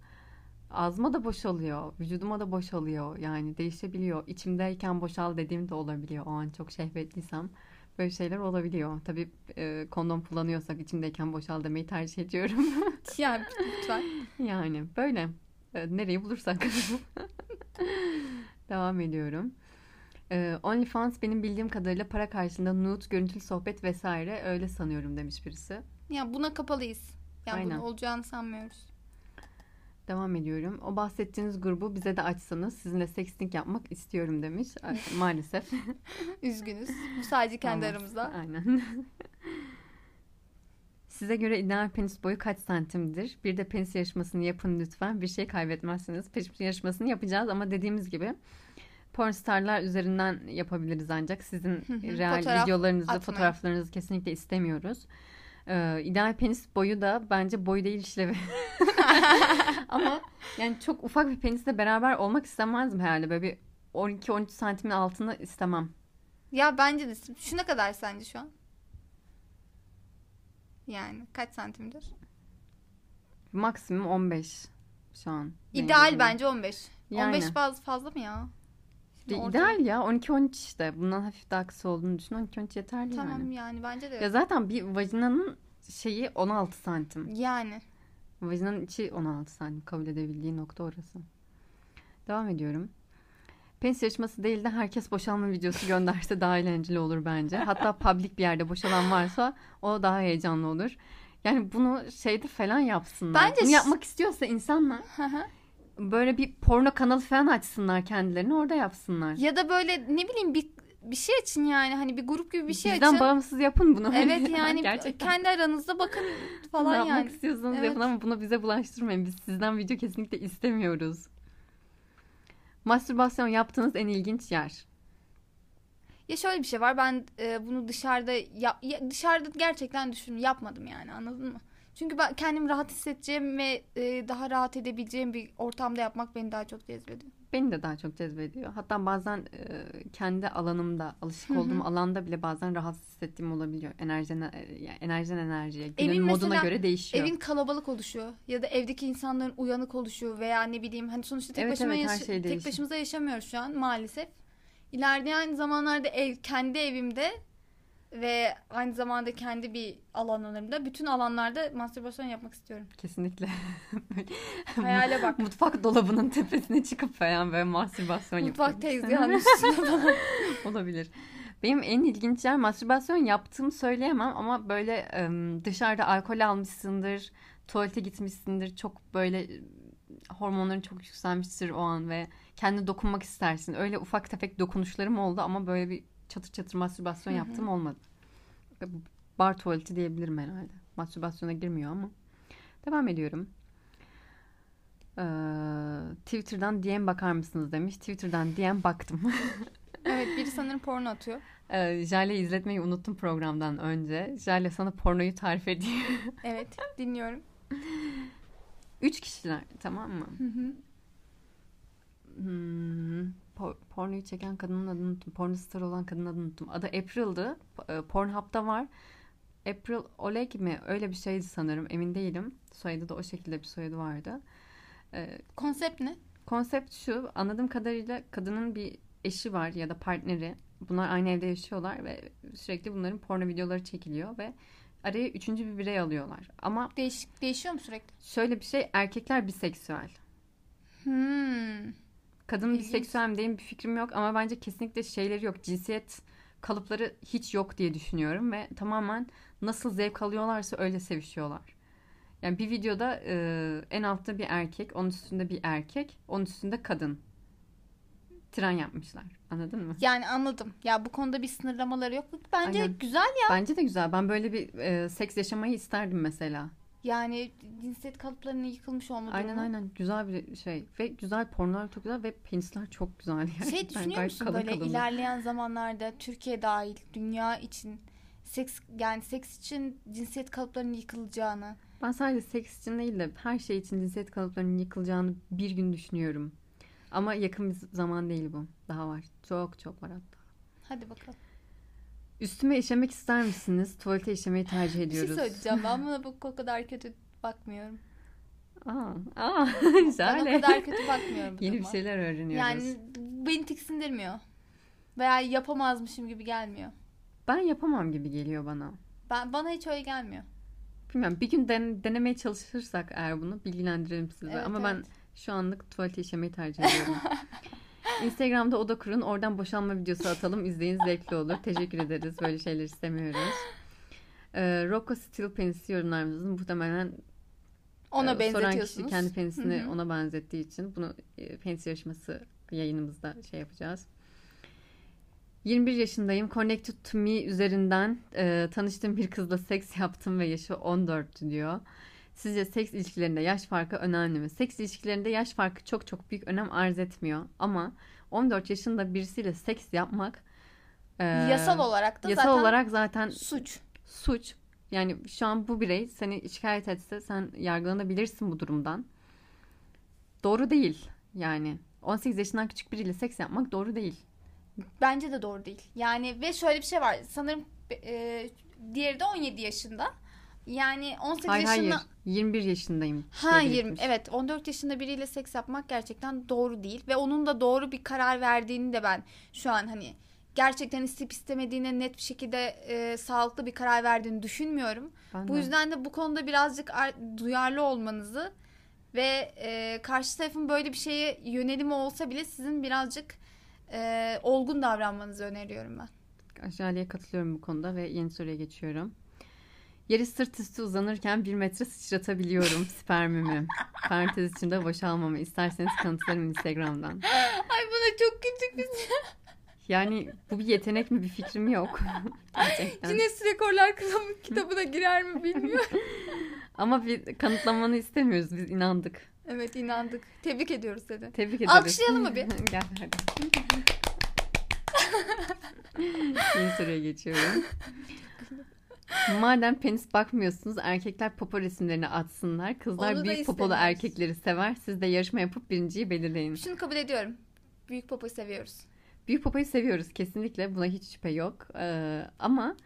Ağzıma da boşalıyor. Vücuduma da boşalıyor. Yani değişebiliyor. İçimdeyken boşal dediğim de olabiliyor. O an çok şehvetliysem. Böyle şeyler olabiliyor. Tabii e, kondom kullanıyorsak içimdeyken boşal demeyi tercih ediyorum. Yani lütfen. yani böyle. E, nereyi bulursak. Devam ediyorum. Ee, OnlyFans benim bildiğim kadarıyla para karşılığında nude, görüntülü sohbet vesaire öyle sanıyorum demiş birisi. Ya buna kapalıyız. Yani Aynen. bunun olacağını sanmıyoruz. Devam ediyorum. O bahsettiğiniz grubu bize de açsanız sizinle sexting yapmak istiyorum demiş. Maalesef. Üzgünüz. Bu sadece kendi Olmaz. aramızda. Aynen. Size göre ideal penis boyu kaç santimdir? Bir de penis yarışmasını yapın lütfen. Bir şey kaybetmezsiniz. Penis yarışmasını yapacağız ama dediğimiz gibi pornstarlar üzerinden yapabiliriz ancak sizin real Fotoğraf videolarınızı, atmayın. fotoğraflarınızı kesinlikle istemiyoruz. Ee, ideal penis boyu da bence boyu değil işlevi. ama yani çok ufak bir penisle beraber olmak istemezdim herhalde. Böyle bir 12-13 santimin altını istemem. Ya bence de. Şu ne kadar sence şu an? Yani kaç santimdir? Maksimum 15 şu an. İdeal bence 15. Yani. 15 fazla fazla mı ya? De, Orta- ideal ya 12-13 işte. Bundan hafif daha kısa olduğunu düşün. 12-13 yeterli Tamam yani. yani bence de. Ya zaten bir vajinanın şeyi 16 santim. Yani. Vajinanın içi 16 santim. Kabul edebildiği nokta orası. Devam ediyorum. Penis yarışması değil de herkes boşanma videosu gönderse daha eğlenceli olur bence. Hatta public bir yerde boşalan varsa o daha heyecanlı olur. Yani bunu şeyde falan yapsınlar. Bence bunu yapmak istiyorsa insanlar. Böyle bir porno kanalı falan açsınlar kendilerini orada yapsınlar. ya da böyle ne bileyim bir bir şey açın yani hani bir grup gibi bir şey Bizden açın. bağımsız yapın bunu. Evet yani Gerçekten. kendi aranızda bakın falan ne yapmak yani. istiyorsanız Evet. yapın ama bunu bize bulaştırmayın. Biz sizden video kesinlikle istemiyoruz. Mastürbasyon yaptığınız en ilginç yer. Ya şöyle bir şey var ben e, bunu dışarıda yap, ya dışarıda gerçekten düşün yapmadım yani anladın mı? Çünkü ben kendimi rahat hissedeceğim ve e, daha rahat edebileceğim bir ortamda yapmak beni daha çok cezbediyor. Beni de daha çok cezbediyor. Hatta bazen e, kendi alanımda, alışık olduğum alanda bile bazen rahatsız hissettiğim olabiliyor. Enerjiden, e, yani enerjiden enerjiye. Günün Evin moduna mesela- göre değişiyor. Evin kalabalık oluşuyor ya da evdeki insanların uyanık oluşuyor veya ne bileyim hani sonuçta tek Evet, başıma evet, yaş- şey tek başımıza yaşamıyoruz şu an maalesef. İlerleyen zamanlarda ev kendi evimde ve aynı zamanda kendi bir alanlarımda bütün alanlarda mastürbasyon yapmak istiyorum. Kesinlikle. Hayale bak. Mutfak dolabının tepesine çıkıp falan böyle mastürbasyon Mutfak yapmak. tezgahının üstünde falan. Olabilir. Benim en ilginç yer mastürbasyon yaptığımı söyleyemem ama böyle dışarıda alkol almışsındır, tuvalete gitmişsindir, çok böyle hormonların çok yükselmiştir o an ve kendi dokunmak istersin. Öyle ufak tefek dokunuşlarım oldu ama böyle bir çatır çatır mastürbasyon yaptığım olmadı. Bar tuvaleti diyebilirim herhalde. Mastürbasyona girmiyor ama. Devam ediyorum. Ee, Twitter'dan DM bakar mısınız demiş. Twitter'dan DM baktım. Evet biri sanırım porno atıyor. Ee, Jale izletmeyi unuttum programdan önce. Jale sana pornoyu tarif ediyor. Evet dinliyorum. Üç kişiler tamam mı? Hı hı. Hmm, por- pornoyu çeken kadının adını unuttum. Porno star olan kadının adını unuttum. Adı April'dı. E, Pornhub'da var. April Oleg mi? Öyle bir şeydi sanırım. Emin değilim. Soyadı da o şekilde bir soyadı vardı. Ee, Konsept ne? konsept şu. Anladığım kadarıyla kadının bir eşi var ya da partneri. Bunlar aynı evde yaşıyorlar ve sürekli bunların porno videoları çekiliyor ve araya üçüncü bir birey alıyorlar. Ama Değişik, değişiyor mu sürekli? şöyle bir şey erkekler biseksüel. Hmm. Kadın biseksüel mi değil mi bir fikrim yok ama bence kesinlikle şeyleri yok. Cinsiyet kalıpları hiç yok diye düşünüyorum ve tamamen nasıl zevk alıyorlarsa öyle sevişiyorlar. Yani bir videoda e, en altta bir erkek, onun üstünde bir erkek, onun üstünde kadın. Tren yapmışlar. Anladın mı? Yani anladım. Ya bu konuda bir sınırlamaları yok. Bence Aynen. güzel ya. Bence de güzel. Ben böyle bir e, seks yaşamayı isterdim mesela. Yani cinsiyet kalıplarının yıkılmış olma Aynen durumu. aynen. Güzel bir şey. Ve güzel pornolar çok güzel ve penisler çok güzel. Şey Gerçekten düşünüyor gayet musun kalın böyle kalınlar. ilerleyen zamanlarda Türkiye dahil dünya için seks yani seks için cinsiyet kalıplarının yıkılacağını. Ben sadece seks için değil de her şey için cinsiyet kalıplarının yıkılacağını bir gün düşünüyorum. Ama yakın bir zaman değil bu. Daha var. Çok çok var hatta. Hadi bakalım. Üstüme işemek ister misiniz? Tuvalete işemeyi tercih Bir şey ediyoruz. söyleyeceğim. Ben buna bu o kadar kötü bakmıyorum. Aa, aa, Ben o güzel. kadar kötü bakmıyorum. Yeni bir şeyler öğreniyoruz. Yani beni tiksindirmiyor. Veya yapamazmışım gibi gelmiyor. Ben yapamam gibi geliyor bana. Ben bana hiç öyle gelmiyor. Bilmiyorum. Bir gün den- denemeye çalışırsak eğer bunu bilgilendirelim sizi. Evet, Ama ben evet. şu anlık tuvalete işemeyi tercih ediyorum. Instagram'da oda kurun. Oradan boşanma videosu atalım. İzleyin zevkli olur. Teşekkür ederiz. Böyle şeyler istemiyoruz. Ee, Rocco Steel penisi yorumlarımızın muhtemelen Ona e, soran kişi benzetiyorsunuz. kendi penisini Hı hı. ona benzettiği için bunu e, penis yarışması yayınımızda şey yapacağız. 21 yaşındayım. Connected to Me üzerinden e, tanıştığım bir kızla seks yaptım ve yaşı 14 diyor. Sizce seks ilişkilerinde yaş farkı önemli mi? Seks ilişkilerinde yaş farkı çok çok büyük önem arz etmiyor. Ama 14 yaşında birisiyle seks yapmak e, Yasal olarak da yasal zaten olarak zaten suç. suç. Yani şu an bu birey seni şikayet etse sen yargılanabilirsin bu durumdan. Doğru değil yani. 18 yaşından küçük biriyle seks yapmak doğru değil. Bence de doğru değil. Yani ve şöyle bir şey var. Sanırım e, diğeri de 17 yaşında. Yani 18 Hayır yaşında hayır 21 yaşındayım. Ha diye 20 belirtmiş. evet 14 yaşında biriyle seks yapmak gerçekten doğru değil ve onun da doğru bir karar verdiğini de ben şu an hani gerçekten isteyip istemediğine net bir şekilde e, sağlıklı bir karar verdiğini düşünmüyorum. Ben Bu de. yüzden de bu konuda birazcık ar- duyarlı olmanızı ve e, karşı tarafın böyle bir şeye yönelimi olsa bile sizin birazcık e, olgun davranmanızı öneriyorum ben. Aşağıya katılıyorum bu konuda ve yeni soruya geçiyorum. Yeri sırt üstü uzanırken bir metre sıçratabiliyorum spermimi. Parantez içinde boşalmamı. İsterseniz kanıtlarım Instagram'dan. Ay bana çok küçük bir Yani bu bir yetenek mi bir fikrim yok. Guinness Rekorlar Kitabı- kitabına girer mi bilmiyorum. Ama bir kanıtlamanı istemiyoruz. Biz inandık. evet inandık. Tebrik ediyoruz seni. Tebrik ederiz. Alkışlayalım mı bir? Gel hadi. Yeni soruya geçiyorum. Madem penis bakmıyorsunuz erkekler popo resimlerini atsınlar. Kızlar Onu büyük popolu istemiyoruz. erkekleri sever. Siz de yarışma yapıp birinciyi belirleyin. Şunu kabul ediyorum. Büyük popoyu seviyoruz. Büyük popoyu seviyoruz kesinlikle. Buna hiç şüphe yok. Ee, ama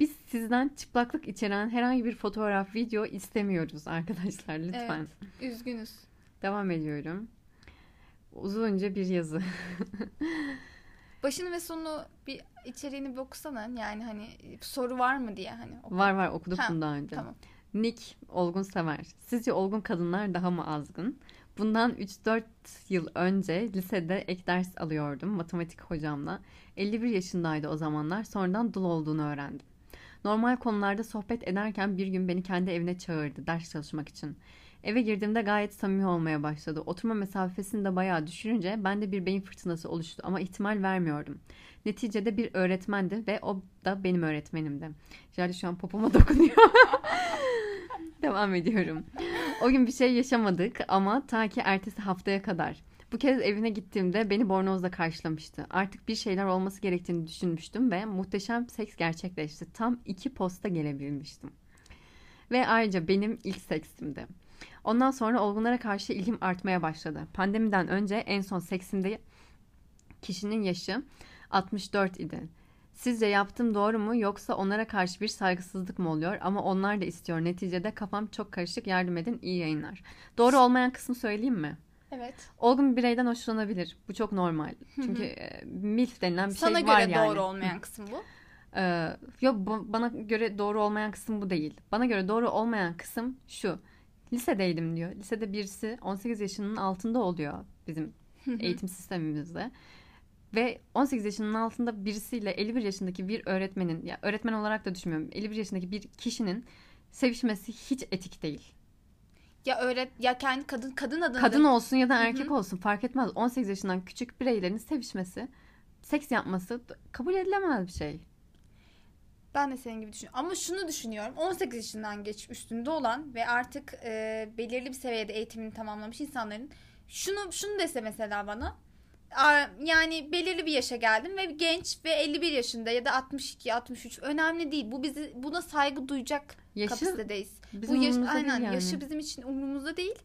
biz sizden çıplaklık içeren herhangi bir fotoğraf, video istemiyoruz arkadaşlar lütfen. Üzgünüz. Devam ediyorum. Uzunca bir yazı. Başını ve sonunu bir içeriğini bir okusana. Yani hani soru var mı diye hani. oku. Var var okuduk Ha, bunu daha önce. Tamam. Nick olgun sever. Sizce olgun kadınlar daha mı azgın? Bundan 3-4 yıl önce lisede ek ders alıyordum matematik hocamla. 51 yaşındaydı o zamanlar. Sonradan dul olduğunu öğrendim. Normal konularda sohbet ederken bir gün beni kendi evine çağırdı ders çalışmak için. Eve girdiğimde gayet samimi olmaya başladı. Oturma mesafesini de bayağı düşürünce bende bir beyin fırtınası oluştu ama ihtimal vermiyordum. Neticede bir öğretmendi ve o da benim öğretmenimdi. Jale şu an popoma dokunuyor. Devam ediyorum. O gün bir şey yaşamadık ama ta ki ertesi haftaya kadar. Bu kez evine gittiğimde beni bornozla karşılamıştı. Artık bir şeyler olması gerektiğini düşünmüştüm ve muhteşem seks gerçekleşti. Tam iki posta gelebilmiştim. Ve ayrıca benim ilk seksimdi. Ondan sonra olgunlara karşı ilgim artmaya başladı. Pandemiden önce en son seksimde kişinin yaşı 64 idi. Sizce yaptım doğru mu yoksa onlara karşı bir saygısızlık mı oluyor? Ama onlar da istiyor. Neticede kafam çok karışık. Yardım edin. İyi yayınlar. Doğru olmayan kısmı söyleyeyim mi? Evet. Olgun bir bireyden hoşlanabilir. Bu çok normal. Çünkü e, MILF denilen bir Sana şey var göre yani. doğru olmayan kısım bu. Ee, yok bu- bana göre doğru olmayan kısım bu değil. Bana göre doğru olmayan kısım şu. Lisedeydim diyor. Lisede birisi 18 yaşının altında oluyor bizim eğitim sistemimizde. Ve 18 yaşının altında birisiyle 51 yaşındaki bir öğretmenin, ya öğretmen olarak da düşünmüyorum. 51 yaşındaki bir kişinin sevişmesi hiç etik değil. Ya öğret ya kendi kadın kadın adına Kadın olsun ya da erkek olsun fark etmez. 18 yaşından küçük bireylerin sevişmesi, seks yapması kabul edilemez bir şey. Ben de senin gibi düşünüyorum. Ama şunu düşünüyorum. 18 yaşından geç üstünde olan ve artık e, belirli bir seviyede eğitimini tamamlamış insanların şunu şunu dese mesela bana "Aa, yani belirli bir yaşa geldim ve genç ve 51 yaşında ya da 62 63 önemli değil. Bu bizi buna saygı duyacak Yaşı kapasitedeyiz. Bu yaş, aynen yani. yaşı bizim için umurumuzda değil.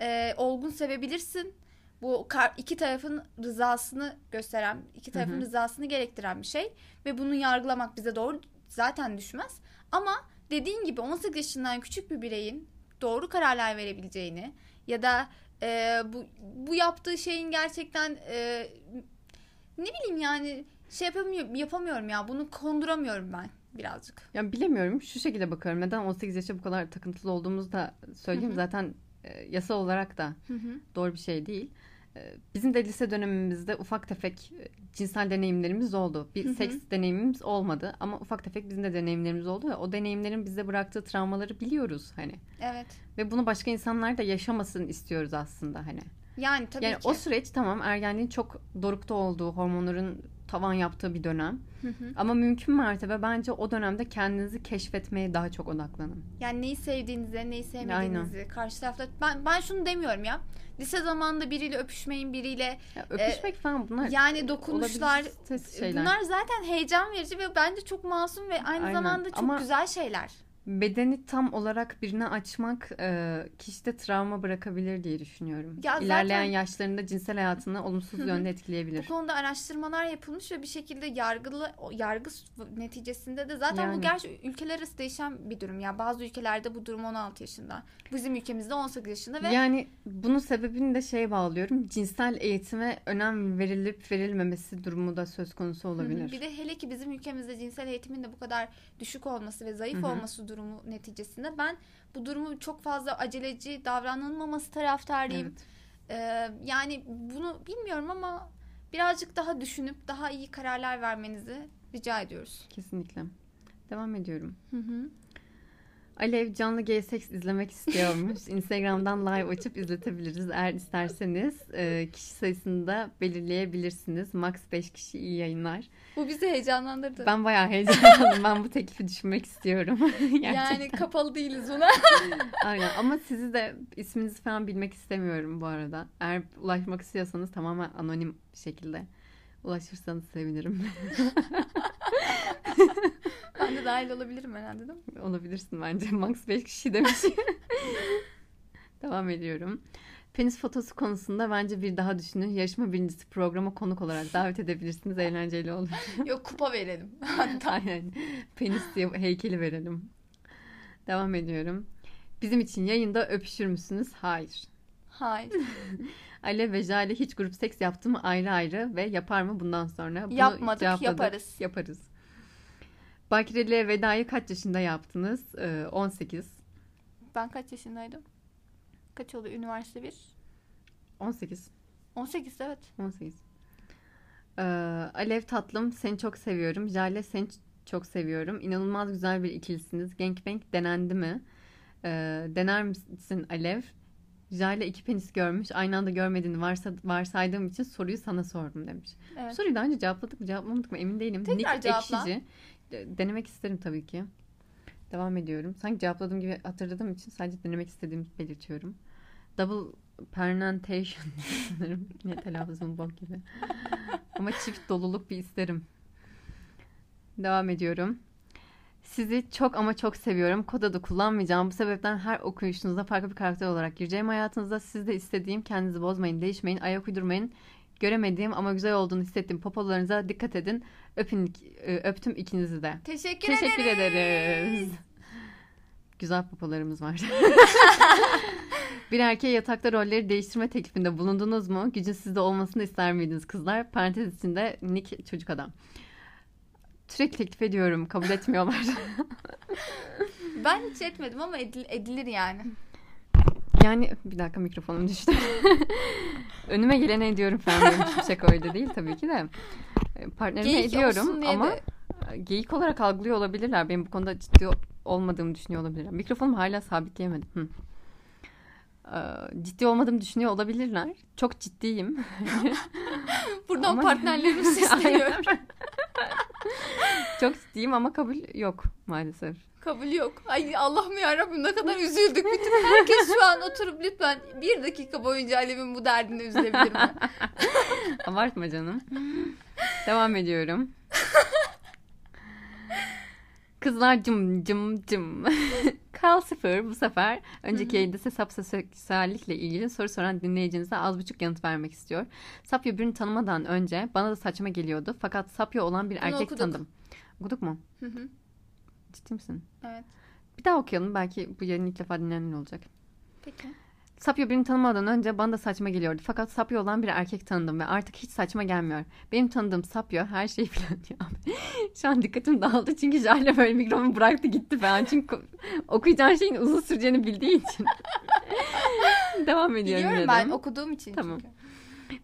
Ee, olgun sevebilirsin. Bu iki tarafın rızasını gösteren, iki tarafın Hı hı. rızasını gerektiren bir şey ve bunu yargılamak bize doğru zaten düşmez. Ama dediğin gibi 18 yaşından küçük bir bireyin doğru kararlar verebileceğini ya da e, bu bu yaptığı şeyin gerçekten e, ne bileyim yani şey yapamıyorum, yapamıyorum ya bunu konduramıyorum ben birazcık. Ya bilemiyorum. Şu şekilde bakıyorum. Neden 18 yaşa bu kadar takıntılı olduğumuzu da söyleyeyim. Hı hı. Zaten e, yasa olarak da Hı hı. doğru bir şey değil. E, Bizim de lise dönemimizde ufak tefek e, cinsel deneyimlerimiz oldu. Bir Hı hı. seks deneyimimiz olmadı ama ufak tefek bizim de deneyimlerimiz oldu ve o deneyimlerin bize bıraktığı travmaları biliyoruz hani. Evet. Ve bunu başka insanlar da yaşamasın istiyoruz aslında hani. Yani tabii yani ki. o süreç tamam ergenliğin çok dorukta olduğu, hormonların tavan yaptığı bir dönem. Hı hı. Ama mümkün mertebe bence o dönemde kendinizi keşfetmeye daha çok odaklanın. Yani neyi sevdiğinizi, neyi sevmediğinizi, karşı tarafta ben ben şunu demiyorum ya. Lise zamanında biriyle öpüşmeyin, biriyle Ya öpüşmek falan bunlar E, yani dokunuşlar bunlar zaten heyecan verici ve bence çok masum ve aynı Aynen. zamanda çok Ama- güzel şeyler. Bedeni tam olarak birine açmak e, kişide travma bırakabilir diye düşünüyorum. Ya İlerleyen zaten- yaşlarında cinsel hayatını olumsuz Hı hı. yönde Bu etkileyebilir. konuda araştırmalar yapılmış ve bir şekilde yargılı yargı neticesinde de zaten Yani. bu gerçi ülkeler arası değişen bir durum. Ya bazı ülkelerde bu durum 16 yaşında. Bizim ülkemizde 18 yaşında ve Yani bunun sebebini de şeye bağlıyorum. Cinsel eğitime önem verilip verilmemesi durumu da söz konusu Hı hı. olabilir. Bir de hele ki bizim ülkemizde cinsel eğitimin de bu kadar düşük olması ve zayıf Hı hı. olması durumu neticesinde ben bu durumu çok fazla aceleci davranılmaması taraftarıyım. Evet. Ee, yani bunu bilmiyorum ama birazcık daha düşünüp daha iyi kararlar vermenizi rica ediyoruz. Kesinlikle. Devam ediyorum. Hı hı. Alev canlı gay seks izlemek istiyormuş. Instagram'dan live açıp izletebiliriz. Eğer isterseniz e, kişi sayısını da belirleyebilirsiniz. Max 5 kişi iyi yayınlar. Bu bizi heyecanlandırdı. Ben bayağı heyecanlandım. ben bu teklifi düşünmek istiyorum. Yani kapalı değiliz buna. Aynen ama sizi de isminizi falan bilmek istemiyorum bu arada. Eğer ulaşmak istiyorsanız tamamen anonim şekilde ulaşırsanız sevinirim. ben de dahil olabilirim herhalde değil mi? Olabilirsin bence. Max 5 kişi demiş. Devam ediyorum. Penis fotosu konusunda bence bir daha düşünün. Yarışma birincisi programa konuk olarak davet edebilirsiniz. Eğlenceli olur. Yok kupa verelim. Aynen. Penis diye heykeli verelim. Devam ediyorum. Bizim için yayında öpüşür müsünüz? Hayır. Hayır. Ale ve Jale hiç grup seks yaptı mı ayrı ayrı ve yapar mı bundan sonra? Bunu Yapmadık, cevapladık. yaparız. Yaparız. Bakireli'ye vedayı kaç yaşında yaptınız? Ee, 18. Ben kaç yaşındaydım? Kaç oluyor? Üniversite 1. 18. 18 evet. 18. Ee, Alev tatlım seni çok seviyorum. Jale seni çok seviyorum. İnanılmaz güzel bir ikilisiniz. Gangbang denendi mi? Ee, dener misin Alev? Jale iki penis görmüş. Aynı anda görmediğini varsa, varsaydığım için soruyu sana sordum demiş. Evet. Soruyu daha önce cevapladık mı cevaplamadık mı emin değilim. Tekrar Nick cevapla. Ekşici. De- Denemek isterim tabii ki. Devam ediyorum. Sanki cevapladığım gibi hatırladığım için sadece denemek istediğimi belirtiyorum. Double pernentation sanırım. Yine telaffuzum bok gibi. Ama çift doluluk bir isterim. Devam ediyorum. Sizi çok ama çok seviyorum. Kod adı kullanmayacağım. Bu sebepten her okuyuşunuzda farklı bir karakter olarak gireceğim hayatınızda. Siz de istediğim kendinizi bozmayın, değişmeyin, ayak uydurmayın. Göremediğim ama güzel olduğunu hissettiğim popolarınıza dikkat edin. Öpün, e, öptüm ikinizi de. Teşekkür, Teşekkür ederiz. ederiz. Güzel popolarımız var. bir erkeğe yatakta rolleri değiştirme teklifinde bulundunuz mu? Gücün sizde olmasını ister miydiniz kızlar? Parantez içinde Nick çocuk adam. Sürekli teklif ediyorum. Kabul etmiyorlar. Ben hiç etmedim ama edil- edilir yani. yani bir dakika mikrofonum düştü. Önüme gelene ediyorum falan hiçbir şaka öyle değil tabii ki de. E, Partnerime Geyik ediyorum ama de- geyik olarak algılıyor olabilirler. Benim bu konuda ciddi olmadığımı düşünüyor olabilirler. Mikrofonumu hala sabitleyemedim. Hı. Ee, Ciddi olmadığımı düşünüyor olabilirler. Çok ciddiyim. Buradan Ama- partnerlerimi sesleniyorum. Çok ciddiyim ama kabul yok maalesef. Kabul yok. Ay Allah'ım yarabbim ne kadar üzüldük. Bütün herkes şu an oturup lütfen bir dakika boyunca Alev'in bu derdine üzülebilir mi? Abartma canım. Devam ediyorum. Kızlar cım cım cım. Kal sıfır bu sefer. Önceki yayında ise sapseksüellikle ilgili soru soran dinleyicinize az buçuk yanıt vermek istiyor. Sapyo birini tanımadan önce bana da saçma geliyordu. Fakat sapyo olan bir Bunu erkek okuduk. tanıdım. Okuduk mu? Hı hı, Ciddi misin? evet. Bir daha okuyalım. Belki bu yayını ilk defa dinleyenler olacak. Peki. Sapyo birini tanımadan önce bana da saçma geliyordu. Fakat Sapyo olan bir erkek tanıdım ve artık hiç saçma gelmiyor. Benim tanıdığım Sapyo her şeyi falan diyor. Şu an dikkatim dağıldı çünkü Jale böyle mikrofonu bıraktı gitti falan. Çünkü okuyacağın şeyin uzun süreceğini bildiği için. Devam ediyorum. Biliyorum ben okuduğum için Tamam. çünkü.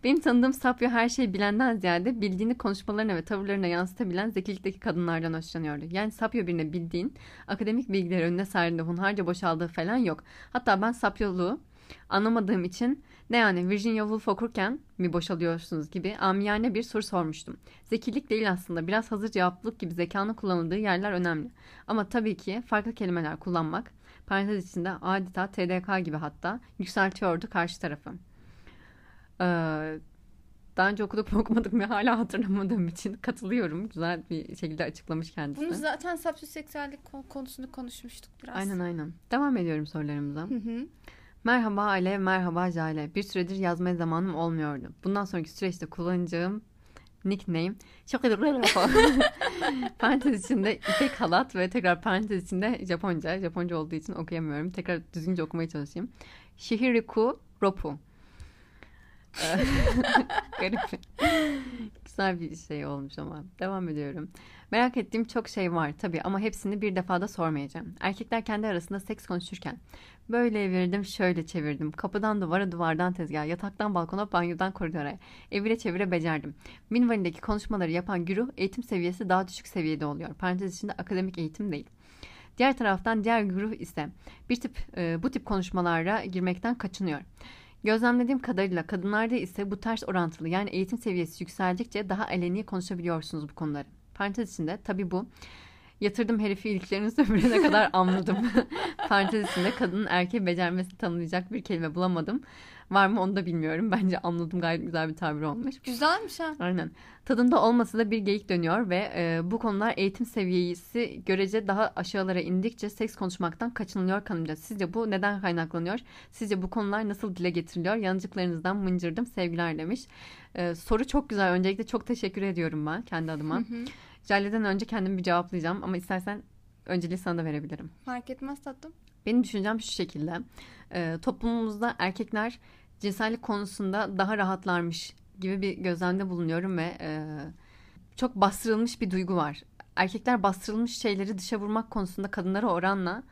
Benim tanıdığım Sapyo her şeyi bilenden ziyade bildiğini konuşmalarına ve tavırlarına yansıtabilen zekilikteki kadınlardan hoşlanıyordu. Yani Sapyo birine bildiğin akademik bilgileri önüne serdiğinde hunharca boşaldığı falan yok. Hatta ben Sapyoluğu anlamadığım için ne yani Virginia Woolf okurken mi boşalıyorsunuz gibi amiyane bir soru sormuştum. Zekilik değil aslında biraz hazır cevaplılık gibi zekanın kullanıldığı yerler önemli. Ama tabii ki farklı kelimeler kullanmak parantez içinde adeta TDK gibi hatta yükseltiyordu karşı tarafı. Ee, daha önce okuduk mu okumadık mı hala hatırlamadığım için katılıyorum. Güzel bir şekilde açıklamış kendisi. Bunu zaten sapsüseksüellik konusunu konuşmuştuk biraz. Aynen aynen. Devam ediyorum sorularımıza. Hı hı. Merhaba Alev, merhaba Jale. Bir süredir yazmaya zamanım olmuyordu. Bundan sonraki süreçte kullanacağım nickname çok parantez içinde ipek halat ve tekrar parantez içinde Japonca. Japonca olduğu için okuyamıyorum. Tekrar düzgünce okumaya çalışayım. Shihiriku Ropu. Garip. Güzel bir şey olmuş ama. Devam ediyorum. Merak ettiğim çok şey var tabii ama hepsini bir defada sormayacağım. Erkekler kendi arasında seks konuşurken böyle evirdim şöyle çevirdim. Kapıdan duvara duvardan tezgaha yataktan balkona banyodan koridora evire çevire becerdim. Minvalindeki konuşmaları yapan güruh eğitim seviyesi daha düşük seviyede oluyor. Parantez içinde akademik eğitim değil. Diğer taraftan diğer güruh ise bir tip e, bu tip konuşmalara girmekten kaçınıyor. Gözlemlediğim kadarıyla kadınlarda ise bu ters orantılı yani eğitim seviyesi yükseldikçe daha aleni konuşabiliyorsunuz bu konuları. Parantez içinde tabii bu yatırdım herifi iliklerini sömürene kadar anladım. Parantez içinde kadının erkeği becermesini tanımlayacak bir kelime bulamadım. Var mı onu da bilmiyorum. Bence anladım gayet güzel bir tabir olmuş. Güzelmiş ha. Aynen. Tadında olmasa da bir geyik dönüyor ve e, bu konular eğitim seviyesi görece daha aşağılara indikçe seks konuşmaktan kaçınılıyor kanımca. Sizce bu neden kaynaklanıyor? Sizce bu konular nasıl dile getiriliyor? Yanıcıklarınızdan mıncırdım sevgiler demiş. E, soru çok güzel. Öncelikle çok teşekkür ediyorum ben kendi adıma. Jale'den önce kendimi bir cevaplayacağım ama istersen önceliği sana da verebilirim. Fark etmez tatlım. Benim düşüncem şu şekilde. E, toplumumuzda erkekler cinsellik konusunda daha rahatlarmış gibi bir gözlemde bulunuyorum ve e, çok bastırılmış bir duygu var. Erkekler bastırılmış şeyleri dışa vurmak konusunda kadınlara oranla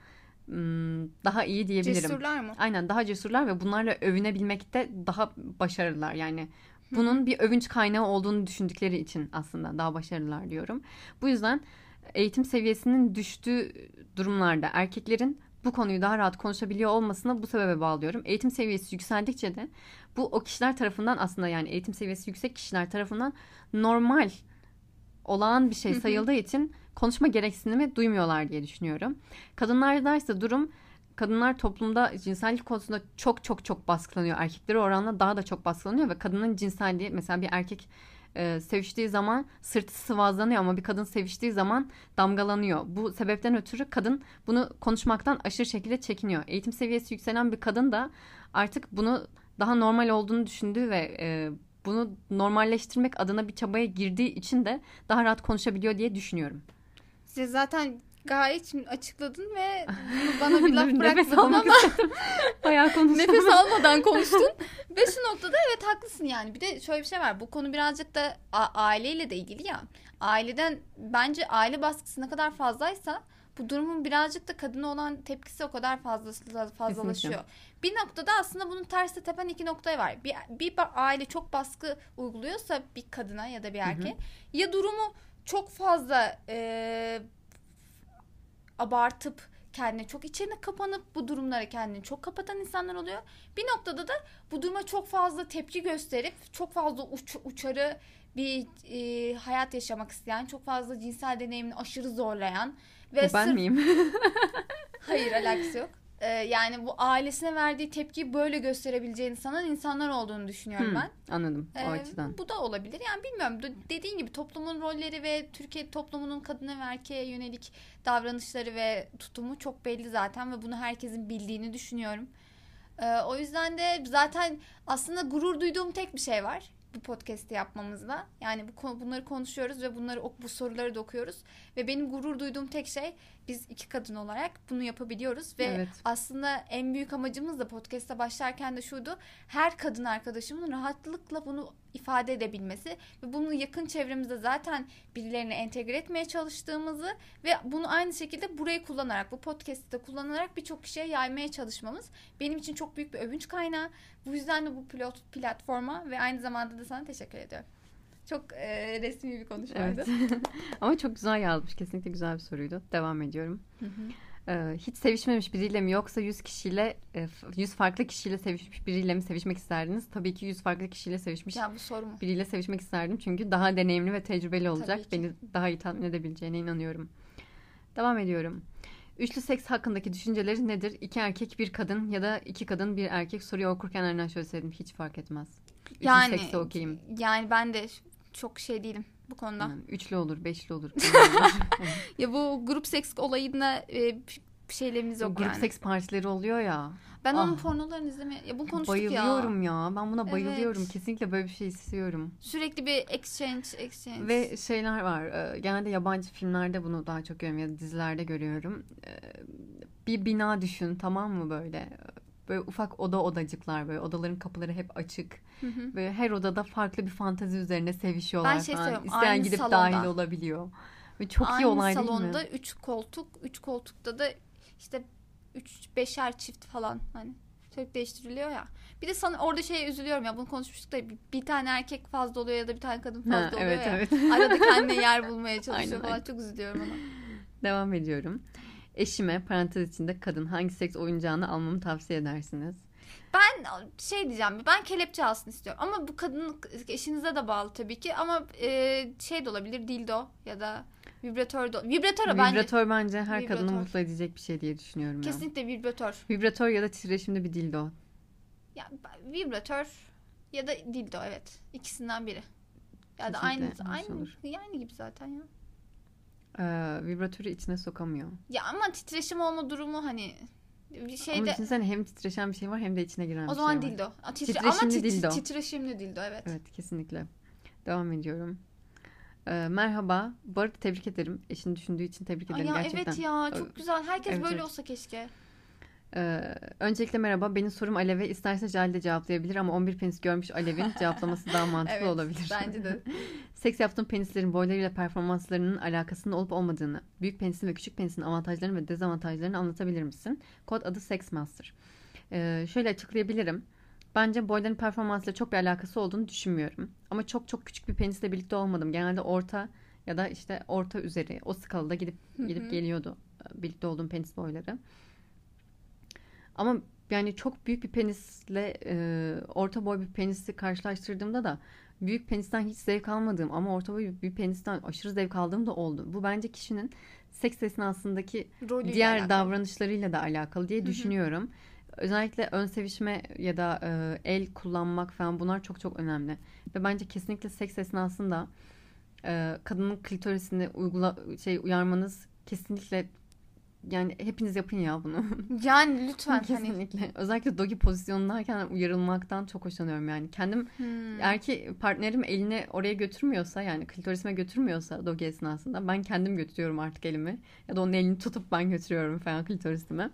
daha iyi diyebilirim. Cesurlar mı? Aynen daha cesurlar ve bunlarla övünebilmekte daha başarılılar. Yani bunun bir övünç kaynağı olduğunu düşündükleri için aslında daha başarılılar diyorum. Bu yüzden eğitim seviyesinin düştüğü durumlarda erkeklerin bu konuyu daha rahat konuşabiliyor olmasına bu sebebe bağlıyorum. Eğitim seviyesi yükseldikçe de bu o kişiler tarafından aslında yani eğitim seviyesi yüksek kişiler tarafından normal olağan bir şey sayıldığı için konuşma gereksinimi duymuyorlar diye düşünüyorum. Kadınlarda ise durum kadınlar toplumda cinsellik konusunda çok çok çok baskılanıyor. Erkeklere oranla daha da çok baskılanıyor ve kadının cinselliği mesela bir erkek e, seviştiği zaman sırtı sıvazlanıyor ama bir kadın seviştiği zaman damgalanıyor. Bu sebepten ötürü kadın bunu konuşmaktan aşırı şekilde çekiniyor. Eğitim seviyesi yükselen bir kadın da artık bunu daha normal olduğunu düşündüğü ve e, bunu normalleştirmek adına bir çabaya girdiği için de daha rahat konuşabiliyor diye düşünüyorum. Size zaten gayet şimdi açıkladın ve bana bir laf bırakmadın ama. Bayağı konuştum. nefes almadan konuştun. ve şu noktada evet haklısın yani. Bir de şöyle bir şey var. Bu konu birazcık da aileyle de ilgili ya. Aileden bence aile baskısı ne kadar fazlaysa bu durumun birazcık da kadına olan tepkisi o kadar fazla fazlalaşıyor. Kesinlikle. Bir noktada aslında bunun tersi tepen iki nokta var. Bir, bir aile çok baskı uyguluyorsa bir kadına ya da bir erkeğe ya durumu çok fazla e, abartıp kendine çok içine kapanıp bu durumlara kendini çok kapatan insanlar oluyor. Bir noktada da bu duruma çok fazla tepki gösterip çok fazla uç, uçarı bir e, hayat yaşamak isteyen, çok fazla cinsel deneyimini aşırı zorlayan ve ben sırf- miyim? Hayır alakası yok. Ee, yani bu ailesine verdiği tepkiyi böyle gösterebileceğini sanan insanlar olduğunu düşünüyorum Hmm, ben. Anladım o Ee, açıdan. Bu da olabilir. Yani bilmiyorum. De- Dediğin gibi toplumun rolleri ve Türkiye toplumunun kadına ve erkeğe yönelik davranışları ve tutumu çok belli zaten ve bunu herkesin bildiğini düşünüyorum. Ee, o yüzden de zaten aslında gurur duyduğum tek bir şey var bu podcast'i yapmamızda. Yani bu bunları konuşuyoruz ve bunları bu soruları da okuyoruz ve benim gurur duyduğum tek şey biz iki kadın olarak bunu yapabiliyoruz ve Evet. aslında en büyük amacımız da podcast'a başlarken de şuydu. Her kadın arkadaşımın rahatlıkla bunu ifade edebilmesi ve bunu yakın çevremizde zaten birilerine entegre etmeye çalıştığımızı ve bunu aynı şekilde burayı kullanarak, bu podcast'i de kullanarak birçok kişiye yaymaya çalışmamız benim için çok büyük bir övünç kaynağı. Bu yüzden de bu pilot platforma ve aynı zamanda da sana teşekkür ediyorum. Çok e, resmi bir konuşmaydı. Evet. Ama çok güzel yazmış. Kesinlikle güzel bir soruydu. Devam ediyorum. Ee, hiç sevişmemiş biriyle mi yoksa 100 kişiyle e, f- 100 farklı kişiyle sevişmiş biriyle mi sevişmek isterdiniz? Tabii ki 100 farklı kişiyle sevişmiş Ya bu soru mu? biriyle sevişmek isterdim. Çünkü daha deneyimli ve tecrübeli olacak. Beni daha iyi tatmin edebileceğine inanıyorum. Devam ediyorum. Üçlü seks hakkındaki düşünceleri nedir? İki erkek bir kadın ya da iki kadın bir erkek soruyu okurken aynen şöyle söyledim. Hiç fark etmez. Yani sekse okeyim. yani ben de çok şey değilim bu konuda. Yani üçlü olur, beşli olur. Ya bu grup seks olayında e, şeylerimiz yok Grup yani. seks partileri oluyor ya. Ben onun Ah. pornolarını izlemeye... Ya bunu konuştuk ya. Bayılıyorum ya. Ben buna bayılıyorum. Evet. Kesinlikle böyle bir şey istiyorum. Sürekli bir exchange, exchange. Ve şeyler var. e, Genelde yabancı filmlerde bunu daha çok görüyorum ya da dizilerde görüyorum. E, Bir bina düşün tamam mı böyle? Böyle ufak oda odacıklar böyle odaların kapıları hep açık. Hı hı. Böyle her odada farklı bir fantezi üzerine sevişiyorlar Ben şey falan. seviyorum, İsteyen aynı gidip salonda. dahil olabiliyor. Ve çok iyi Aynı olay salonda değil mi? üç koltuk, üç koltukta da işte üç beşer çift falan hani sürekli değiştiriliyor ya. Bir de sana orada şey üzülüyorum ya bunu konuşmuştuk da bir, bir tane erkek fazla oluyor ya da bir tane kadın fazla Ha, oluyor evet ya. evet. Arada kendine yer bulmaya çalışıyor Aynen, falan çok üzülüyorum ona. Devam ediyorum. Eşime parantez içinde kadın hangi seks oyuncağını almamı tavsiye edersiniz? Ben şey diyeceğim ben kelepçe alsın istiyorum ama bu kadının eşinize de bağlı tabii ki ama e, şey de olabilir dildo ya da vibratör de vibratör bence Vibratör bence her kadını Vibratör. mutlu edecek bir şey diye düşünüyorum ya. kesinlikle vibratör. Vibratör ya da titreşimli bir dildo. Ya vibratör ya da dildo evet. ikisinden biri. Ya da aynı aynı olur. yani gibi zaten ya. Ee, vibratörü içine sokamıyor. Ya ama titreşim olma durumu hani bir Ama şeyde düşünsene hem titreşen bir şey var hem de içine giren o bir zaman şey var. dildo. A, titre- Titreşimli ama tit- dildo. titreşimli dildo evet. Evet kesinlikle. Devam ediyorum. Ee, merhaba. Bu arada tebrik ederim. Eşini düşündüğü için tebrik Ay ederim ya gerçekten. evet ya çok güzel. Herkes evet, böyle evet. olsa keşke. Ee, öncelikle merhaba. Benim sorum Alev'e. İsterse Jale de cevaplayabilir ama 11 penis görmüş Alev'in cevaplaması daha mantıklı Evet, olabilir. Bence de. Seks yaptığım penislerin boylarıyla performanslarının alakasının olup olmadığını, büyük penisin ve küçük penisin avantajlarını ve dezavantajlarını anlatabilir misin? Kod adı Sex Master. Ee, şöyle açıklayabilirim. Bence boyların performansıyla çok bir alakası olduğunu düşünmüyorum. Ama çok çok küçük bir penisle birlikte olmadım. Genelde orta ya da işte orta üzeri o skalada gidip gidip geliyordu birlikte olduğum penis boyları. Ama yani çok büyük bir penisle e, orta boy bir penisi karşılaştırdığımda da büyük penisten hiç zevk almadığım ama orta boy bir penisten aşırı zevk aldığım da oldu. Bu bence kişinin seks esnasındaki Rolüyle diğer alakalı. davranışlarıyla da alakalı diye düşünüyorum. Özellikle ön sevişme ya da e, el kullanmak falan bunlar çok çok önemli. Ve bence kesinlikle seks esnasında e, kadının klitorisini uygula şey uyarmanız kesinlikle yani hepiniz yapın ya bunu. Yani lütfen hani. kesinlikle. Özellikle dogi pozisyonundayken uyarılmaktan çok hoşlanıyorum yani. Kendim Hmm. eğer ki partnerim elini oraya götürmüyorsa yani klitorisime götürmüyorsa dogi esnasında ben kendim götürüyorum artık elimi. Ya da onun elini tutup ben götürüyorum falan klitorisime.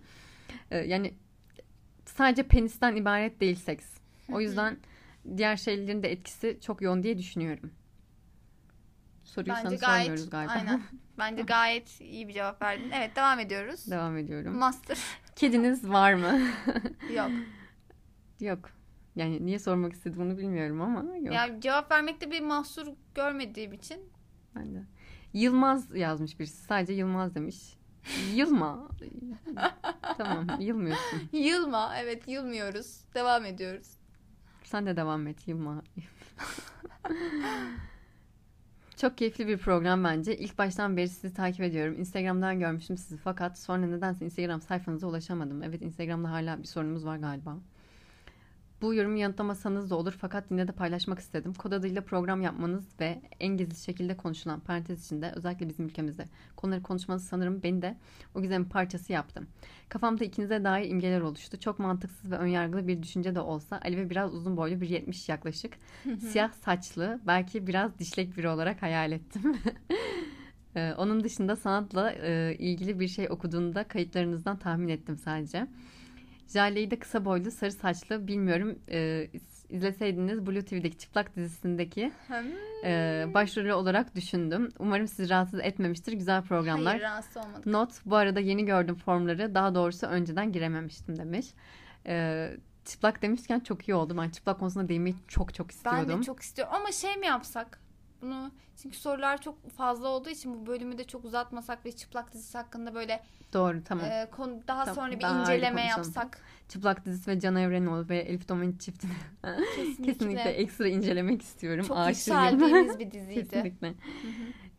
Ee, yani sadece penisten ibaret değil seks. O yüzden diğer şeylerin de etkisi çok yoğun diye düşünüyorum. Soruyu Bence sana gayet sormuyoruz galiba. aynen. Bence gayet iyi bir cevap verdin. Evet devam ediyoruz. Devam ediyorum. Master. Kediniz var mı? Yok. yok. Yani niye sormak istediğimi bilmiyorum ama yok. Ya cevap vermekte bir mahsur görmediğim için Ben de. Yılmaz yazmış birisi. Sadece Yılmaz demiş. Yılma. tamam yılmıyorsun. yılma. Evet yılmıyoruz. Devam ediyoruz. Sen de devam et yılma. Çok keyifli bir program bence. İlk baştan beri sizi takip ediyorum. Instagram'dan görmüştüm sizi fakat sonra nedense Instagram sayfanıza ulaşamadım. Evet Instagram'da hala bir sorunumuz var galiba. Bu yorumu yanıtlamasanız da olur fakat yine de paylaşmak istedim. Kod adıyla program yapmanız ve en gizli şekilde konuşulan parantez içinde özellikle bizim ülkemizde konuları konuşmanız sanırım beni de o gizlemin parçası yaptım. Kafamda ikinize dair imgeler oluştu. Çok mantıksız ve önyargılı bir düşünce de olsa Ali ve biraz uzun boylu bir 70 yaklaşık. Siyah saçlı belki biraz dişlek biri olarak hayal ettim. Ee, Onun dışında sanatla e, ilgili bir şey okuduğunda kayıtlarınızdan tahmin ettim sadece. Jale'yi de kısa boylu, sarı saçlı, bilmiyorum e, iz- izleseydiniz Blue TV'deki Çıplak dizisindeki e, başrolü olarak düşündüm. Umarım sizi rahatsız etmemiştir. Güzel programlar. Hayır rahatsız olmadık. Not bu arada yeni gördüm formları. Daha doğrusu önceden girememiştim demiş. Ee, çıplak demişken çok iyi oldu. Ben çıplak konusunda değinmeyi çok çok istiyordum. Ben de çok istiyorum. Ama şey mi yapsak? Bunu çünkü sorular çok fazla olduğu için bu bölümü de çok uzatmasak ve çıplak dizisi hakkında böyle Doğru tamam. e, konu, daha Tamam, sonra bir daha inceleme yapsak. Çıplak dizisi ve Can Evrenoğlu ve Elif Domin çiftini Kesinlikle. kesinlikle ekstra incelemek istiyorum. Çok yükseldiğimiz bir diziydi. Kesinlikle.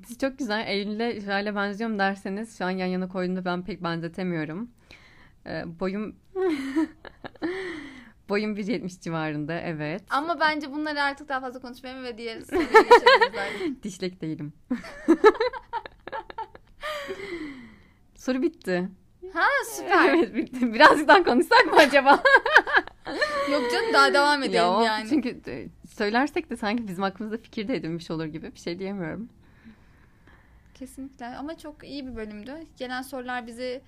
Dizi çok güzel. Eylül'le şöyle benziyorum derseniz şu an yan yana koyduğumda ben pek benzetemiyorum. Ee, boyum Boyum 1.70 civarında evet. Ama bence bunları artık daha fazla konuşmayalım ve diğer soruya geçelim. Dişlek değilim. Soru bitti. Ha süper. Evet bitti. Birazcık daha konuşsak mı acaba? Yok canım daha devam edelim Ya, yani. Çünkü söylersek de sanki bizim hakkımızda fikir de edinmiş olur gibi bir şey diyemiyorum. Kesinlikle ama çok iyi bir bölümdü. Gelen sorular bizi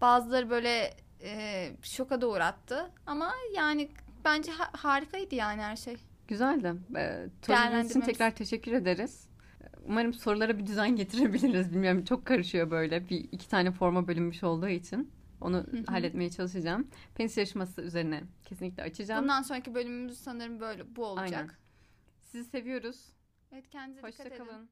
bazıları böyle e, şoka da uğrattı. Ama yani bence ha- harikaydı yani her şey. Güzeldi. Ee, için Değerlendirmemiz. tekrar teşekkür ederiz. Umarım sorulara bir düzen getirebiliriz. Bilmiyorum çok karışıyor böyle. Bir iki tane forma bölünmüş olduğu için. Onu hı. halletmeye çalışacağım. Penis yarışması üzerine kesinlikle açacağım. Bundan sonraki bölümümüz sanırım böyle bu olacak. Aynen. Sizi seviyoruz. Evet kendinize dikkat edin. Hoşçakalın.